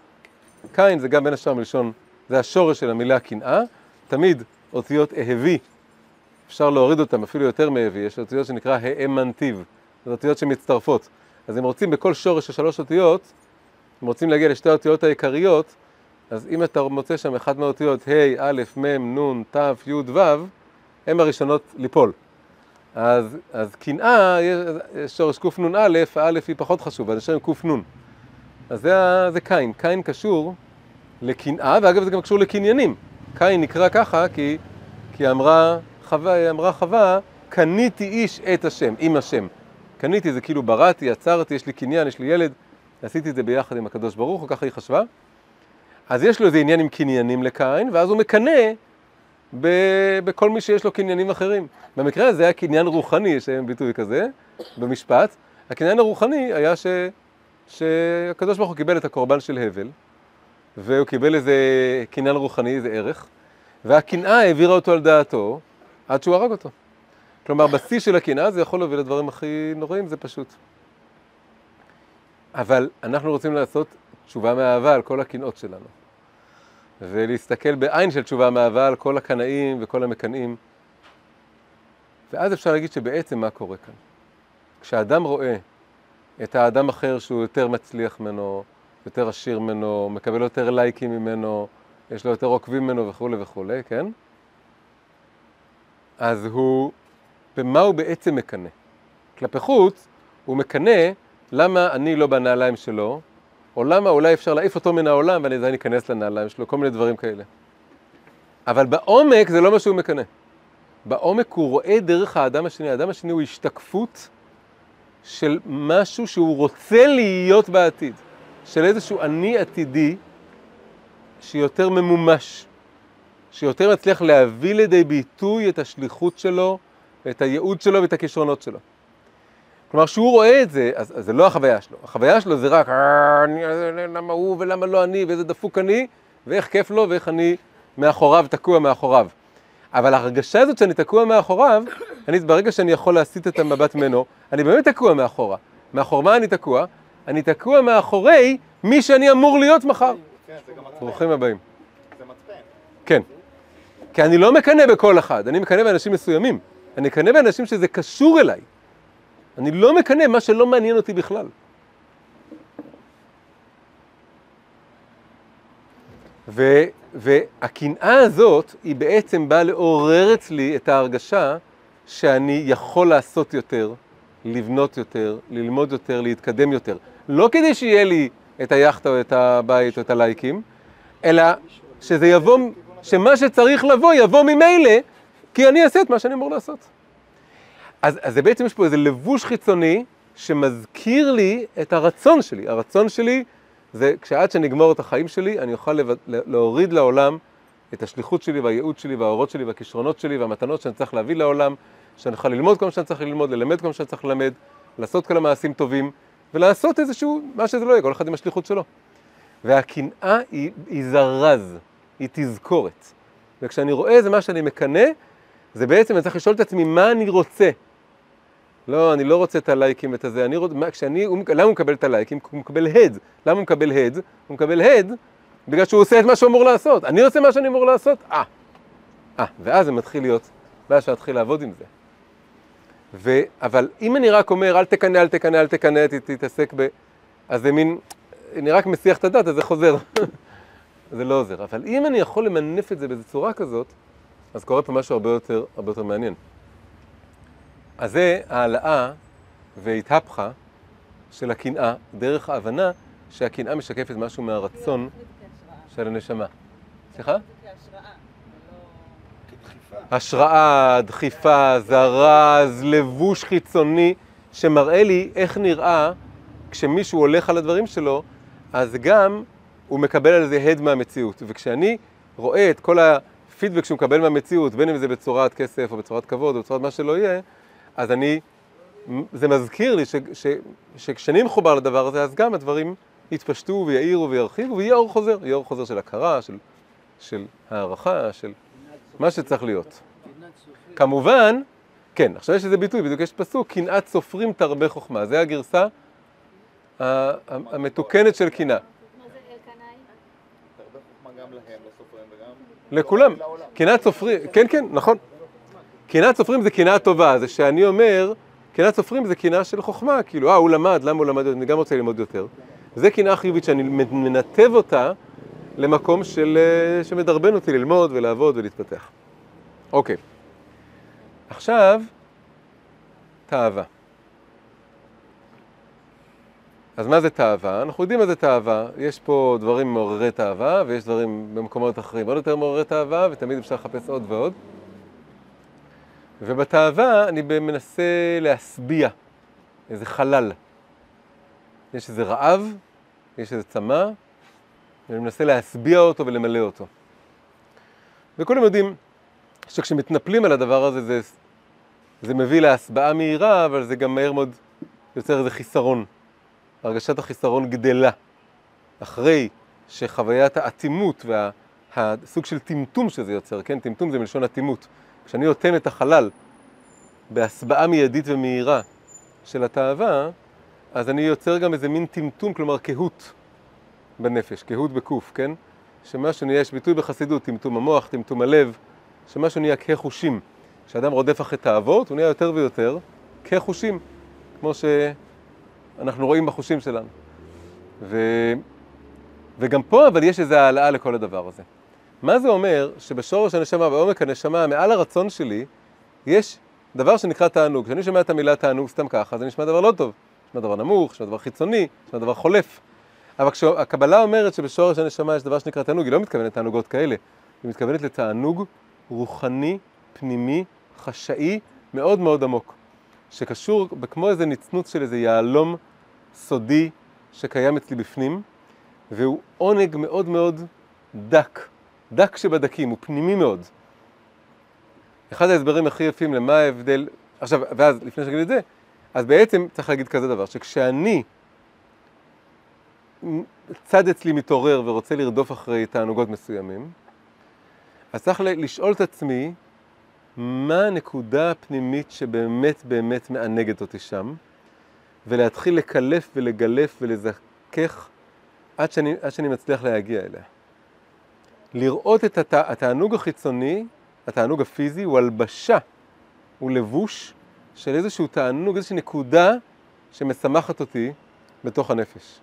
קין זה גם בין השאר מלשון, זה השורש של המילה קנאה, תמיד אותיות אהבי אפשר להוריד אותם אפילו יותר מהביא, יש אותיות שנקרא האמנטיב, זה אותיות שמצטרפות. אז אם רוצים בכל שורש של שלוש אותיות, אם רוצים להגיע לשתי האותיות העיקריות, אז אם אתה מוצא שם אחת מהאותיות ה', א', מ', נ', ת', י', ו', הן הראשונות ליפול. אז, אז קנאה, יש שורש קנ"א, האלף היא פחות חשובה, זה שם קנ. אז זה, זה קין, קין קשור לקנאה, ואגב זה גם קשור לקניינים. קין נקרא ככה כי, כי אמרה חווה, אמרה חווה, קניתי איש את השם, עם השם. קניתי זה כאילו בראתי, יצרתי, יש לי קניין, יש לי ילד, עשיתי את זה ביחד עם הקדוש ברוך הוא, ככה היא חשבה. אז יש לו איזה עניין עם קניינים לקין, ואז הוא מקנא ב- בכל מי שיש לו קניינים אחרים. במקרה הזה היה קניין רוחני, יש היום ביטוי כזה, במשפט. הקניין הרוחני היה ש... שהקדוש ברוך הוא קיבל את הקורבן של הבל, והוא קיבל איזה קניין רוחני, איזה ערך, והקנאה העבירה אותו על דעתו עד שהוא הרג אותו. כלומר, בשיא של הקנאה זה יכול להוביל לדברים הכי נוראים, זה פשוט. אבל אנחנו רוצים לעשות תשובה מאהבה על כל הקנאות שלנו. ולהסתכל בעין של תשובה מאהבה על כל הקנאים וכל המקנאים. ואז אפשר להגיד שבעצם מה קורה כאן. כשאדם רואה את האדם אחר שהוא יותר מצליח ממנו, יותר עשיר ממנו, מקבל יותר לייקים ממנו, יש לו יותר עוקבים ממנו וכולי וכולי, כן? אז הוא, במה הוא בעצם מקנא? כלפי חוץ, הוא מקנא למה אני לא בנעליים שלו, או למה אולי אפשר להעיף אותו מן העולם ואני עדיין אכנס לנעליים שלו, כל מיני דברים כאלה. אבל בעומק זה לא מה שהוא מקנא. בעומק הוא רואה דרך האדם השני, האדם השני הוא השתקפות של משהו שהוא רוצה להיות בעתיד, של איזשהו אני עתידי שיותר ממומש, שיותר מצליח להביא לידי ביטוי את השליחות שלו, את הייעוד שלו ואת הכישרונות שלו. כלומר, כשהוא רואה את זה, אז, אז זה לא החוויה שלו. החוויה שלו זה רק, "אה, אני, למה הוא ולמה לא אני, ואיזה דפוק אני, ואיך כיף לו, ואיך אני מאחוריו, תקוע מאחוריו. אבל ההרגשה הזאת שאני תקוע מאחוריו, אני, ברגע שאני יכול להסיט את המבט ממנו, אני באמת תקוע מאחורה. מאחור מה אני תקוע? אני תקוע מאחורי מי שאני אמור להיות מחר. כן, זה גם. ברוכים הבאים. זה מצפן. כן. כי אני לא מקנא בכל אחד, אני מקנא באנשים מסוימים. אני מקנא באנשים שזה קשור אליי. אני לא מקנא מה שלא מעניין אותי בכלל. ו, והקנאה הזאת היא בעצם באה לעורר אצלי את ההרגשה שאני יכול לעשות יותר, לבנות יותר, ללמוד יותר, להתקדם יותר. לא כדי שיהיה לי את היאכטה או את הבית או את הלייקים, אלא שזה יבוא, שמה שצריך לבוא יבוא ממילא, כי אני אעשה את מה שאני אמור לעשות. אז, אז זה בעצם יש פה איזה לבוש חיצוני שמזכיר לי את הרצון שלי. הרצון שלי זה כשעד שנגמור את החיים שלי, אני אוכל לב... להוריד לעולם את השליחות שלי והייעוד שלי והאורות שלי והכישרונות שלי והמתנות שאני צריך להביא לעולם, שאני אוכל ללמוד כל מה שאני צריך ללמוד, ללמד כל מה שאני צריך ללמד, לעשות כל המעשים טובים, ולעשות איזשהו, מה שזה לא יהיה, כל אחד עם השליחות שלו. והקנאה היא, היא זרז, היא תזכורת. וכשאני רואה איזה מה שאני מקנא, זה בעצם, אני צריך לשאול את עצמי, מה אני רוצה? לא, אני לא רוצה את הלייקים ואת הזה, אני רוצה, מה, כשאני, הוא, למה הוא מקבל את הלייקים? הוא מקבל הד. למה הוא מקבל הד? הוא מקבל הד בגלל שהוא עושה את מה שהוא אמור לעשות. אני עושה מה שאני אמור לעשות? אה. אה, ואז זה מתחיל להיות, ואז להתחיל לעבוד עם זה. ו, אבל אם אני רק אומר, אל תקנא, אל תקנא, אל תקנא, תתעסק ב... אז זה מין, אני רק מסיח את הדעת, אז זה חוזר. זה לא עוזר. אבל אם אני יכול למנף את זה באיזו צורה כזאת, אז קורה פה משהו הרבה יותר, הרבה יותר מעניין. אז זה העלאה והתהפכה של הקנאה, דרך ההבנה שהקנאה משקפת משהו מהרצון של הנשמה. סליחה? כדחיפה. השראה, דחיפה, זרז, לבוש חיצוני, שמראה לי איך נראה כשמישהו הולך על הדברים שלו, אז גם הוא מקבל על זה הד מהמציאות. וכשאני רואה את כל הפידבק שהוא מקבל מהמציאות, בין אם זה בצורת כסף או בצורת כבוד או בצורת מה שלא יהיה, אז אני, זה מזכיר לי ש, ש, שכשאני מחובר לדבר הזה, אז גם הדברים יתפשטו ויעירו וירחיבו, ויהיה אור חוזר, יהיה אור חוזר של הכרה, של, של הערכה, של מה שצריך להיות. כמובן, כן, עכשיו יש איזה ביטוי, בדיוק יש פסוק, קנאת סופרים תרבה חוכמה, זה הגרסה המתוקנת של קנאה. מה זה אלקנאי? הרבה חוכמה גם להם, לסופרים וגם... לכולם. קנאת סופרים, כן, כן, נכון. קנאת סופרים זה קנאה טובה, זה שאני אומר, קנאת סופרים זה קנאה של חוכמה, כאילו, אה, הוא למד, למה הוא למד, אני גם רוצה ללמוד יותר. זה קנאה חיובית שאני מנתב אותה למקום של, אה, שמדרבן אותי ללמוד ולעבוד ולהתפתח. אוקיי. עכשיו, תאווה. אז מה זה תאווה? אנחנו יודעים מה זה תאווה. יש פה דברים מעוררי תאווה, ויש דברים במקומות אחרים עוד יותר מעוררי תאווה, ותמיד אפשר לחפש עוד ועוד. ובתאווה אני מנסה להשביע איזה חלל. יש איזה רעב, יש איזה צמא, ואני מנסה להשביע אותו ולמלא אותו. וכולם יודעים שכשמתנפלים על הדבר הזה, זה, זה מביא להשבעה מהירה, אבל זה גם מהר מאוד יוצר איזה חיסרון. הרגשת החיסרון גדלה. אחרי שחוויית האטימות והסוג של טמטום שזה יוצר, כן? טמטום זה מלשון אטימות. כשאני נותן את החלל בהסבעה מיידית ומהירה של התאווה, אז אני יוצר גם איזה מין טמטום, כלומר קהות בנפש, קהות בקוף, כן? שמשהו נהיה, יש ביטוי בחסידות, טמטום המוח, טמטום הלב, שמשהו נהיה כחושים. כשאדם רודף אחרי תאוות, הוא נהיה יותר ויותר כחושים, כמו שאנחנו רואים בחושים שלנו. ו... וגם פה אבל יש איזו העלאה לכל הדבר הזה. מה זה אומר שבשורש הנשמה, בעומק הנשמה, מעל הרצון שלי, יש דבר שנקרא תענוג. כשאני שומע את המילה תענוג סתם ככה, זה נשמע דבר לא טוב. נשמע דבר נמוך, נשמע דבר חיצוני, נשמע דבר חולף. אבל כשהקבלה אומרת שבשורש הנשמה יש דבר שנקרא תענוג, היא לא מתכוונת לתענוגות כאלה. היא מתכוונת לתענוג רוחני, פנימי, חשאי, מאוד מאוד עמוק. שקשור כמו איזה נצנוץ של איזה יהלום סודי שקיים אצלי בפנים, והוא עונג מאוד מאוד דק. דק שבדקים, הוא פנימי מאוד. אחד ההסברים הכי יפים למה ההבדל, עכשיו, ואז לפני שאני אגיד את זה, אז בעצם צריך להגיד כזה דבר, שכשאני, צד אצלי מתעורר ורוצה לרדוף אחרי תענוגות מסוימים, אז צריך לשאול את עצמי, מה הנקודה הפנימית שבאמת באמת מענגת אותי שם, ולהתחיל לקלף ולגלף ולזכך עד שאני, עד שאני מצליח להגיע אליה. לראות את הת... התענוג החיצוני, התענוג הפיזי, הוא הלבשה, הוא לבוש של איזשהו תענוג, איזושהי נקודה שמשמחת אותי בתוך הנפש.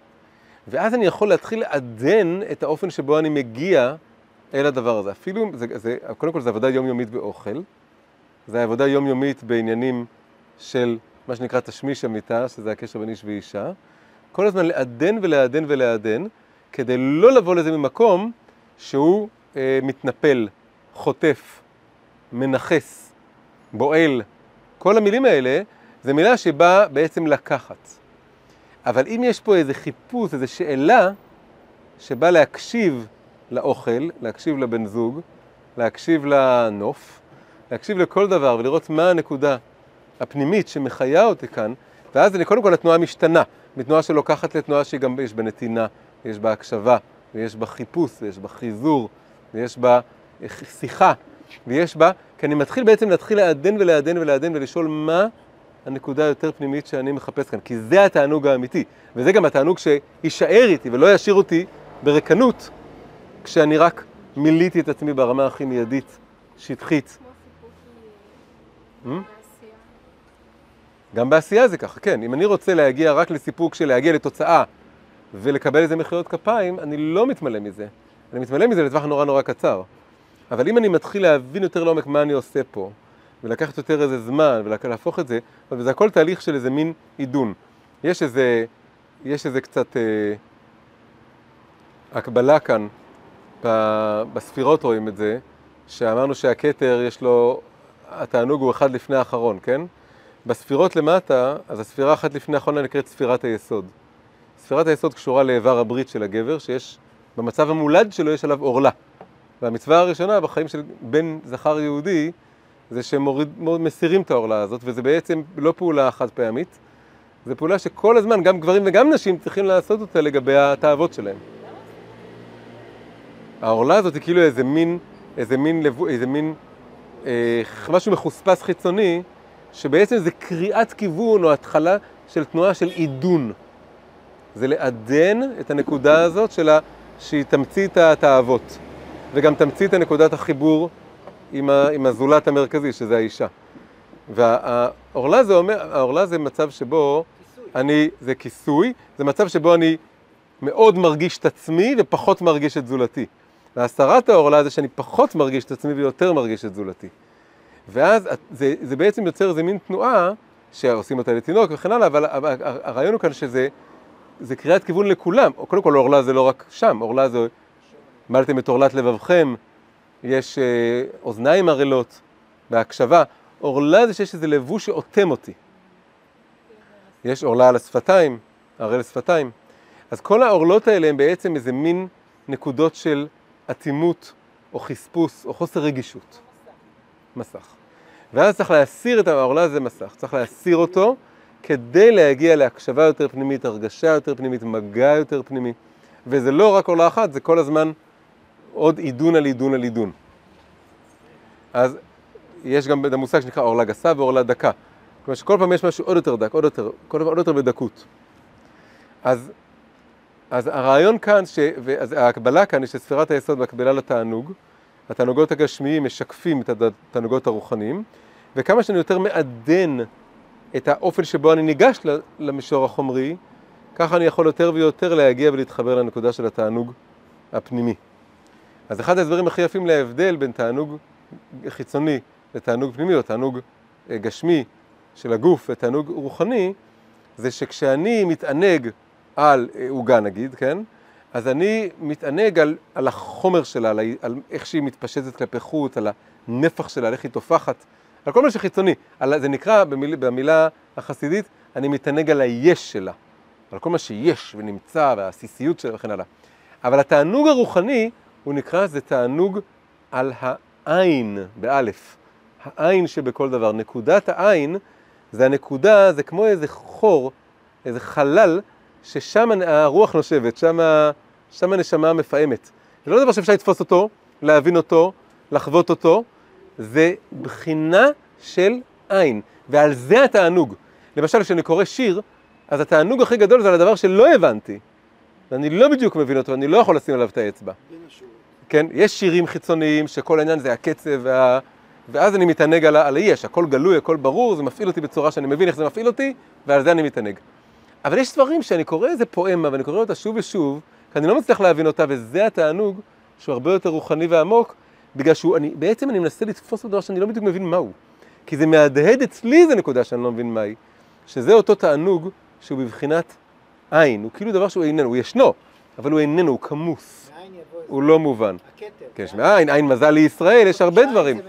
ואז אני יכול להתחיל לעדן את האופן שבו אני מגיע אל הדבר הזה. אפילו, זה, זה, קודם כל זה עבודה יומיומית באוכל, זה עבודה יומיומית בעניינים של מה שנקרא תשמיש המיטה, שזה הקשר בין איש ואישה. כל הזמן לעדן ולעדן ולעדן, כדי לא לבוא לזה ממקום שהוא אה, מתנפל, חוטף, מנכס, בועל. כל המילים האלה זה מילה שבאה בעצם לקחת. אבל אם יש פה איזה חיפוש, איזו שאלה, שבאה להקשיב לאוכל, להקשיב לבן זוג, להקשיב לנוף, להקשיב לכל דבר ולראות מה הנקודה הפנימית שמחיה אותי כאן, ואז אני קודם כל התנועה משתנה, מתנועה שלוקחת לתנועה שגם יש בה נתינה, יש בה הקשבה, ויש בה חיפוש, ויש בה חיזור, ויש בה שיחה, ויש בה, כי אני מתחיל בעצם להתחיל לעדן ולעדן ולעדן ולשאול מה הנקודה היותר פנימית שאני מחפש כאן, כי זה התענוג האמיתי, וזה גם התענוג שיישאר איתי ולא ישאיר אותי ברקנות, כשאני רק מילאתי את עצמי ברמה הכי מיידית, שטחית. Hmm? גם בעשייה זה ככה, כן. אם אני רוצה להגיע רק לסיפוק של להגיע לתוצאה ולקבל איזה מחיאות כפיים, אני לא מתמלא מזה. אני מתמלא מזה לטווח נורא נורא קצר. אבל אם אני מתחיל להבין יותר לעומק מה אני עושה פה, ולקחת יותר איזה זמן, ולהפוך את זה, וזה הכל תהליך של איזה מין עידון. יש איזה, יש איזה קצת אה, הקבלה כאן, בספירות רואים את זה, שאמרנו שהכתר יש לו, התענוג הוא אחד לפני האחרון, כן? בספירות למטה, אז הספירה אחת לפני האחרונה נקראת ספירת היסוד. ספירת היסוד קשורה לאיבר הברית של הגבר, שיש, במצב המולד שלו יש עליו עורלה. והמצווה הראשונה בחיים של בן זכר יהודי, זה שהם מוריד, מסירים את העורלה הזאת, וזה בעצם לא פעולה חד פעמית, זו פעולה שכל הזמן, גם גברים וגם נשים צריכים לעשות אותה לגבי התאוות שלהם. העורלה הזאת היא כאילו איזה מין, איזה מין, איזה מין, אה, משהו מחוספס חיצוני, שבעצם זה קריאת כיוון או התחלה של תנועה של עידון. זה לעדן את הנקודה הזאת של ה... שהיא תמצית התאוות, וגם תמצית הנקודת החיבור עם, ה, עם הזולת המרכזי, שזה האישה. והעורלה זה אומר, העורלה זה מצב שבו אני, זה כיסוי, זה מצב שבו אני מאוד מרגיש את עצמי ופחות מרגיש את זולתי. והסרת העורלה זה שאני פחות מרגיש את עצמי ויותר מרגיש את זולתי. ואז זה, זה בעצם יוצר איזה מין תנועה שעושים אותה לתינוק וכן הלאה, אבל הרעיון הוא כאן שזה זה קריאת כיוון לכולם. קודם כל, עורלה זה לא רק שם, עורלה זה, מלתם את עורלת לבבכם, יש אה, אוזניים ערלות בהקשבה. עורלה זה שיש איזה לבוש שאוטם אותי. יש עורלה על השפתיים, ערל שפתיים. אז כל העורלות האלה הם בעצם איזה מין נקודות של אטימות, או חספוס, או חוסר רגישות. מסך. ואז צריך להסיר את העורלה זה מסך, צריך להסיר אותו כדי להגיע להקשבה יותר פנימית, הרגשה יותר פנימית, מגע יותר פנימי. וזה לא רק עורלה אחת, זה כל הזמן עוד עידון על עידון על עידון. אז יש גם את המושג שנקרא עורלה גסה ועורלה דקה. כלומר שכל פעם יש משהו עוד יותר דק, עוד יותר, כל פעם עוד יותר בדקות. אז, אז הרעיון כאן, ש, ואז ההקבלה כאן היא שספירת היסוד מקבילה לתענוג, התענוגות הגשמיים משקפים את התענוגות הרוחניים, וכמה שאני יותר מעדן את האופן שבו אני ניגש למישור החומרי, ככה אני יכול יותר ויותר להגיע ולהתחבר לנקודה של התענוג הפנימי. אז אחד ההסברים הכי יפים להבדל בין תענוג חיצוני לתענוג פנימי, או תענוג אה, גשמי של הגוף ותענוג רוחני, זה שכשאני מתענג על אה, עוגה נגיד, כן? אז אני מתענג על, על החומר שלה, על, על איך שהיא מתפשטת כלפי חוץ, על הנפח שלה, על איך היא טופחת, על כל מה שחיצוני. על, זה נקרא במיל, במילה החסידית, אני מתענג על היש שלה, על כל מה שיש ונמצא והעסיסיות שלה וכן הלאה. אבל התענוג הרוחני, הוא נקרא, זה תענוג על העין, באלף. העין שבכל דבר. נקודת העין, זה הנקודה, זה כמו איזה חור, איזה חלל, ששם הרוח נושבת, שם, שם הנשמה מפעמת. זה לא דבר שאפשר לתפוס אותו, להבין אותו, לחוות אותו, זה בחינה של עין, ועל זה התענוג. למשל, כשאני קורא שיר, אז התענוג הכי גדול זה על הדבר שלא הבנתי, ואני לא בדיוק מבין אותו, אני לא יכול לשים עליו את האצבע. כן, יש שירים חיצוניים שכל העניין זה הקצב וה... ואז אני מתענג על, על היש, הכל גלוי, הכל ברור, זה מפעיל אותי בצורה שאני מבין איך זה מפעיל אותי, ועל זה אני מתענג. אבל יש דברים שאני קורא איזה פואמה, ואני קורא אותה שוב ושוב, כי אני לא מצליח להבין אותה, וזה התענוג שהוא הרבה יותר רוחני ועמוק, בגלל שהוא, אני, בעצם אני מנסה לתפוס בדבר שאני לא בדיוק מבין מהו. כי זה מהדהד אצלי איזה נקודה שאני לא מבין מהי, שזה אותו תענוג שהוא בבחינת עין, הוא כאילו דבר שהוא איננו, הוא ישנו, אבל הוא איננו, הוא כמוס, הוא לא מובן. הכתר. כן, יש מאין, עין מזל לישראל, יש הרבה דברים.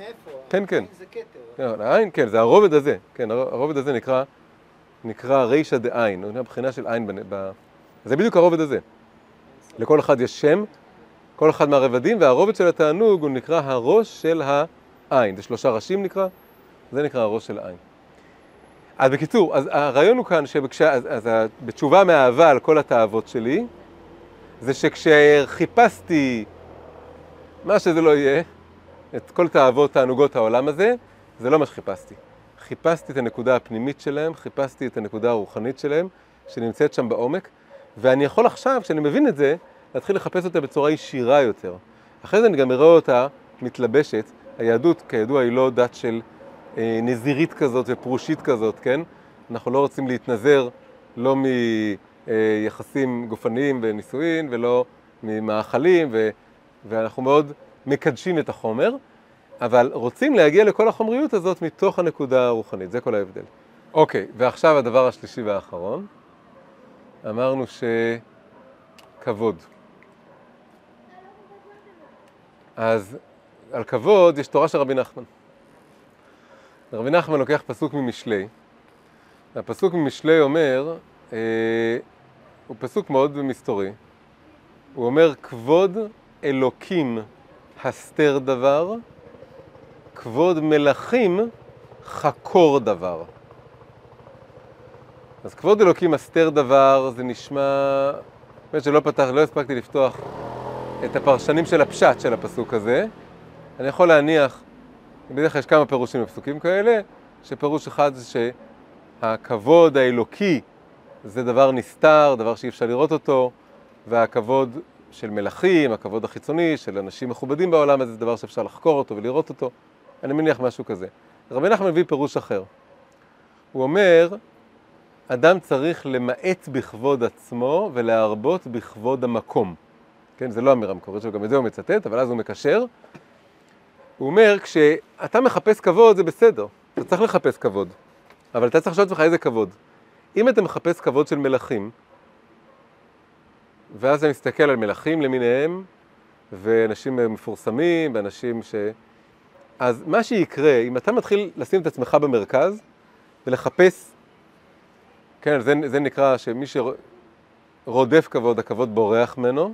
כן, כן. זה כתר. כן, העין, כן, זה הרובד הזה, כן, הר- הרובד הזה נקרא, נקרא רישא דעין, הוא נקרא בחינה של עין, בנ- ב... זה בדיוק הרובד הזה. לכל אחד יש שם, כל אחד מהרבדים, והרובד של התענוג הוא נקרא הראש של העין. זה שלושה ראשים נקרא, זה נקרא הראש של העין. אז בקיצור, אז הרעיון הוא כאן שבכש... אז, אז בתשובה מאהבה על כל התאוות שלי, זה שכשחיפשתי מה שזה לא יהיה, את כל תאוות תענוגות העולם הזה, זה לא מה שחיפשתי. חיפשתי את הנקודה הפנימית שלהם, חיפשתי את הנקודה הרוחנית שלהם, שנמצאת שם בעומק, ואני יכול עכשיו, כשאני מבין את זה, להתחיל לחפש אותה בצורה ישירה יותר. אחרי זה אני גם אראה אותה מתלבשת. היהדות, כידוע, היא לא דת של אה, נזירית כזאת ופרושית כזאת, כן? אנחנו לא רוצים להתנזר לא מיחסים גופניים ונישואין ולא ממאכלים, ו, ואנחנו מאוד מקדשים את החומר, אבל רוצים להגיע לכל החומריות הזאת מתוך הנקודה הרוחנית, זה כל ההבדל. אוקיי, ועכשיו הדבר השלישי והאחרון, אמרנו שכבוד. אז על כבוד יש תורה של רבי נחמן. רבי נחמן לוקח פסוק ממשלי, והפסוק ממשלי אומר, אה, הוא פסוק מאוד מסתורי, הוא אומר, כבוד אלוקים הסתר דבר, כבוד מלכים חקור דבר. אז כבוד אלוקים הסתר דבר, זה נשמע, באמת שלא פתח, לא הספקתי לפתוח את הפרשנים של הפשט של הפסוק הזה. אני יכול להניח, בדרך כלל יש כמה פירושים בפסוקים כאלה, שפירוש אחד זה שהכבוד האלוקי זה דבר נסתר, דבר שאי אפשר לראות אותו, והכבוד של מלכים, הכבוד החיצוני, של אנשים מכובדים בעולם הזה, זה דבר שאפשר לחקור אותו ולראות אותו. אני מניח משהו כזה. רבי נחמן מביא פירוש אחר. הוא אומר, אדם צריך למעט בכבוד עצמו ולהרבות בכבוד המקום. כן, זה לא אמירה מקורית שלו, גם את זה הוא מצטט, אבל אז הוא מקשר. הוא אומר, כשאתה מחפש כבוד זה בסדר, אתה צריך לחפש כבוד, אבל אתה צריך לשאול את איזה כבוד. אם אתה מחפש כבוד של מלכים, ואז אתה מסתכל על מלכים למיניהם, ואנשים מפורסמים, ואנשים ש... אז מה שיקרה, אם אתה מתחיל לשים את עצמך במרכז, ולחפש, כן, זה, זה נקרא שמי שרודף כבוד, הכבוד בורח ממנו,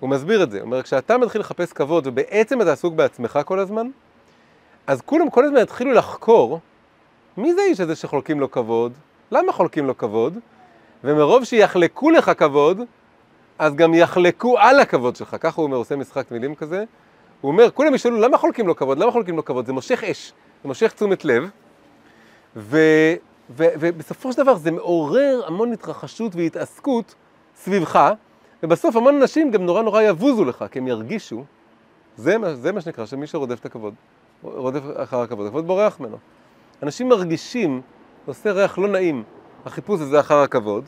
הוא מסביר את זה, הוא אומר, כשאתה מתחיל לחפש כבוד, ובעצם אתה עסוק בעצמך כל הזמן, אז כולם כל הזמן יתחילו לחקור, מי זה האיש הזה שחולקים לו כבוד? למה חולקים לו כבוד? ומרוב שיחלקו לך כבוד, אז גם יחלקו על הכבוד שלך. ככה הוא אומר, עושה משחק מילים כזה. הוא אומר, כולם ישאלו, למה חולקים לו כבוד? למה חולקים לו כבוד? זה מושך אש, זה מושך תשומת לב, ו, ו, ובסופו של דבר זה מעורר המון התרחשות והתעסקות סביבך, ובסוף המון אנשים גם נורא נורא יבוזו לך, כי הם ירגישו, זה, זה מה שנקרא, שמי שרודף את הכבוד, רודף אחר הכבוד, הכבוד בורח ממנו. אנשים מרגישים, עושה ריח לא נעים, החיפוש הזה אחר הכבוד,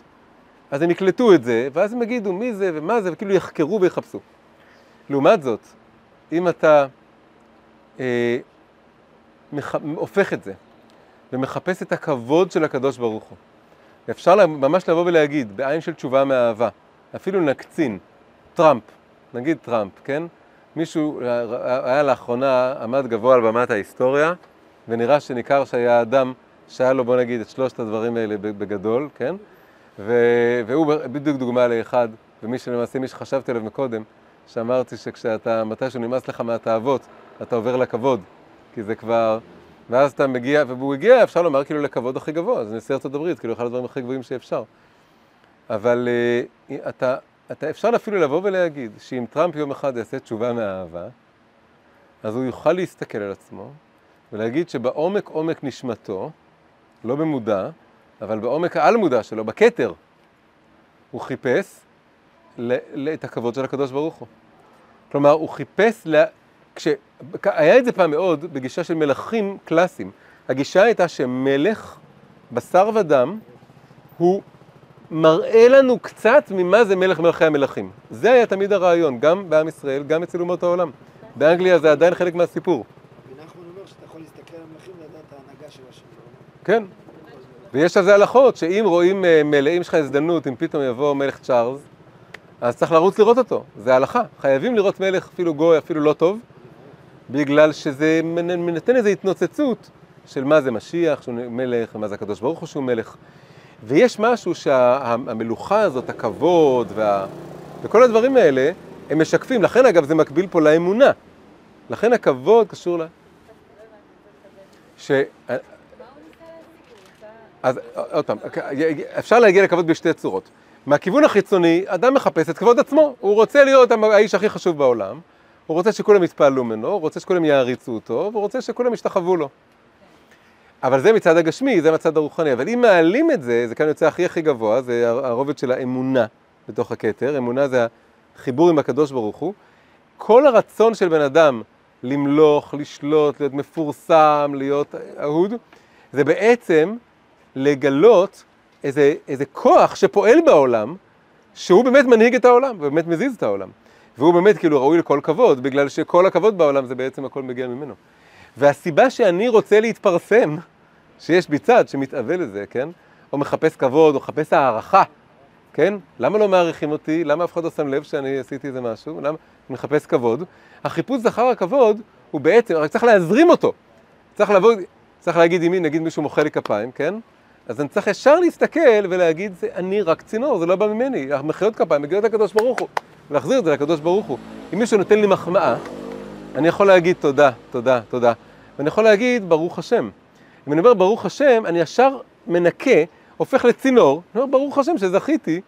אז הם יקלטו את זה, ואז הם יגידו מי זה ומה זה, וכאילו יחקרו ויחפשו. לעומת זאת, אם אתה אה, מח... הופך את זה ומחפש את הכבוד של הקדוש ברוך הוא, אפשר ממש לבוא ולהגיד, בעין של תשובה מאהבה, אפילו נקצין, טראמפ, נגיד טראמפ, כן? מישהו היה לאחרונה, עמד גבוה על במת ההיסטוריה, ונראה שניכר שהיה אדם שהיה לו, בוא נגיד, את שלושת הדברים האלה בגדול, כן? והוא בדיוק דוגמה לאחד, ומי שלמעשה, מי שחשבתי עליו מקודם, שאמרתי שכשאתה, מתישהו נמאס לך מהתאוות, אתה עובר לכבוד, כי זה כבר... ואז אתה מגיע, והוא הגיע, אפשר לומר, כאילו לכבוד הכי גבוה, זה נשיא ארצות הברית, כאילו אחד הדברים הכי גבוהים שאפשר. אבל uh, אתה, אתה אפשר אפילו לבוא ולהגיד שאם טראמפ יום אחד יעשה תשובה מהאהבה, אז הוא יוכל להסתכל על עצמו ולהגיד שבעומק עומק נשמתו, לא במודע, אבל בעומק העל-מודע שלו, בכתר, הוא חיפש את הכבוד של הקדוש ברוך הוא. כלומר, הוא חיפש, לה... כש... היה את זה פעם מאוד בגישה של מלכים קלאסיים. הגישה הייתה שמלך, בשר ודם, הוא מראה לנו קצת ממה זה מלך מלכי המלכים. זה היה תמיד הרעיון, גם בעם ישראל, גם אצל אומות העולם. באנגליה זה עדיין חלק מהסיפור. נחמן אומר שאתה יכול להסתכל על המלכים ולדעת ההנהגה של השם. כן. ויש על זה הלכות, שאם רואים אה, מלא, אם יש לך הזדמנות, אם פתאום יבוא מלך צ'ארלס, אז צריך לרוץ לראות אותו, זה הלכה. חייבים לראות מלך אפילו גוי, אפילו לא טוב, בגלל שזה נותן איזו התנוצצות של מה זה משיח, שהוא מלך, ומה זה הקדוש ברוך הוא שהוא מלך. ויש משהו שהמלוכה הזאת, הכבוד וה... וכל הדברים האלה, הם משקפים. לכן אגב זה מקביל פה לאמונה. לכן הכבוד קשור ל... ש... אז עוד פעם, אפשר להגיע לכבוד בשתי צורות. מהכיוון החיצוני, אדם מחפש את כבוד עצמו. הוא רוצה להיות האיש הכי חשוב בעולם, הוא רוצה שכולם יתפעלו ממנו, הוא רוצה שכולם יעריצו אותו, והוא רוצה שכולם ישתחוו לו. אבל זה מצד הגשמי, זה מצד הרוחני. אבל אם מעלים את זה, זה כאן יוצא הכי הכי גבוה, זה הרובד של האמונה בתוך הכתר. אמונה זה החיבור עם הקדוש ברוך הוא. כל הרצון של בן אדם למלוך, לשלוט, להיות מפורסם, להיות אהוד, זה בעצם לגלות איזה, איזה כוח שפועל בעולם, שהוא באמת מנהיג את העולם, ובאמת מזיז את העולם. והוא באמת כאילו ראוי לכל כבוד, בגלל שכל הכבוד בעולם זה בעצם הכל מגיע ממנו. והסיבה שאני רוצה להתפרסם, שיש בי צד שמתאווה לזה, כן? או מחפש כבוד, או מחפש הערכה, כן? למה לא מעריכים אותי? למה אף אחד לא שם לב שאני עשיתי איזה משהו? למה? מחפש כבוד. החיפוש אחר הכבוד הוא בעצם, רק צריך להזרים אותו. צריך לבוא, צריך להגיד עם מי, נגיד מישהו מוחא לי כפיים, כן? אז אני צריך ישר להסתכל ולהגיד, זה אני רק צינור, זה לא בא ממני. המחיאות כפיים מגיעות לקדוש ברוך הוא, ולהחזיר את זה לקדוש ברוך הוא. אם מישהו נותן לי מחמאה, אני יכול להגיד תודה, תודה, תודה. ואני יכול להגיד ברוך השם. אם אני אומר ברוך השם, אני ישר מנקה, הופך לצינור, אני אומר ברוך השם שזכיתי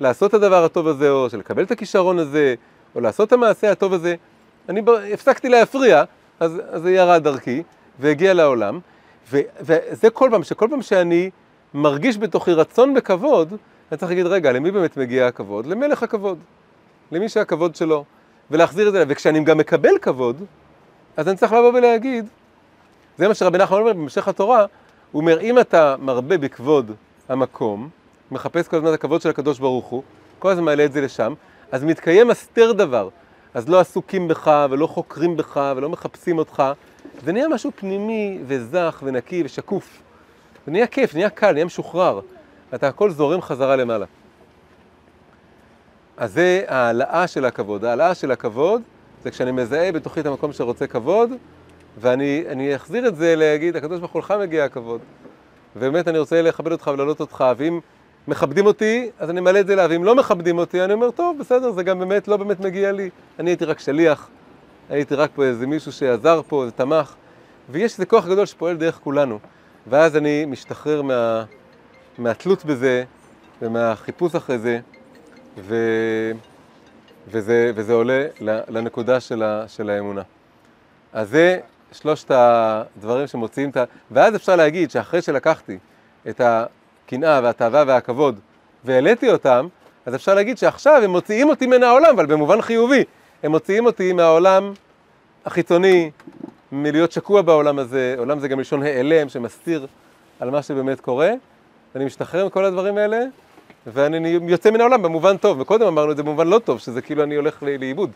לעשות את הדבר הטוב הזה, או לקבל את הכישרון הזה, או לעשות את המעשה הטוב הזה. אני הפסקתי להפריע, אז זה ירד דרכי, והגיע לעולם. ו, וזה כל פעם, שכל פעם שאני מרגיש בתוכי רצון בכבוד, אני צריך להגיד, רגע, למי באמת מגיע הכבוד? למלך הכבוד. למי שהכבוד שלו, ולהחזיר את זה, וכשאני גם מקבל כבוד, אז אני צריך לבוא ולהגיד, זה מה שרבי נחמן אומר במשך התורה, הוא אומר, אם אתה מרבה בכבוד המקום, מחפש כל הזמן את הכבוד של הקדוש ברוך הוא, כל הזמן מעלה את זה לשם, אז מתקיים הסתר דבר. אז לא עסוקים בך, ולא חוקרים בך, ולא מחפשים אותך. זה נהיה משהו פנימי, וזך, ונקי, ושקוף. זה נהיה כיף, נהיה קל, נהיה משוחרר. אתה הכל זורם חזרה למעלה. אז זה העלאה של הכבוד. העלאה של הכבוד זה כשאני מזהה בתוכי את המקום שרוצה כבוד, ואני אחזיר את זה להגיד, הקדוש ברוך הוא לך מגיע הכבוד. ובאמת אני רוצה לכבד אותך ולהעלות אותך, ואם מכבדים אותי, אז אני מעלה את זה אליו, ואם לא מכבדים אותי, אני אומר, טוב, בסדר, זה גם באמת לא באמת מגיע לי. אני הייתי רק שליח, הייתי רק פה איזה מישהו שעזר פה, ותמך, ויש איזה כוח גדול שפועל דרך כולנו. ואז אני משתחרר מה, מהתלות בזה, ומהחיפוש אחרי זה, ו, וזה, וזה עולה לנקודה של, ה, של האמונה. אז זה שלושת הדברים שמוציאים את ה... ואז אפשר להגיד שאחרי שלקחתי את הקנאה והתאווה והכבוד והעליתי אותם, אז אפשר להגיד שעכשיו הם מוציאים אותי מן העולם, אבל במובן חיובי. הם מוציאים אותי מהעולם החיצוני, מלהיות שקוע בעולם הזה. עולם זה גם לשון העלם שמסתיר על מה שבאמת קורה. אני משתחרר מכל הדברים האלה, ואני יוצא מן העולם במובן טוב. וקודם אמרנו את זה במובן לא טוב, שזה כאילו אני הולך לאיבוד.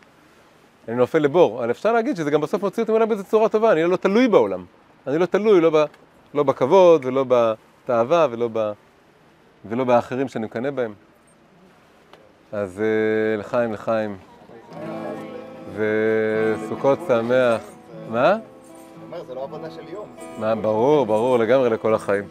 אני נופל לבור, אבל אפשר להגיד שזה גם בסוף מוציא אותי מעולם באיזו צורה טובה, אני לא תלוי בעולם. אני לא תלוי לא, ב, לא בכבוד ולא בתאווה ולא, ב, ולא באחרים שאני מקנא בהם. אז אה, לחיים, לחיים. וסוכות שמח. מה? אומר, זה לא עבודה של יום. מה, ברור, ברור לגמרי לכל החיים.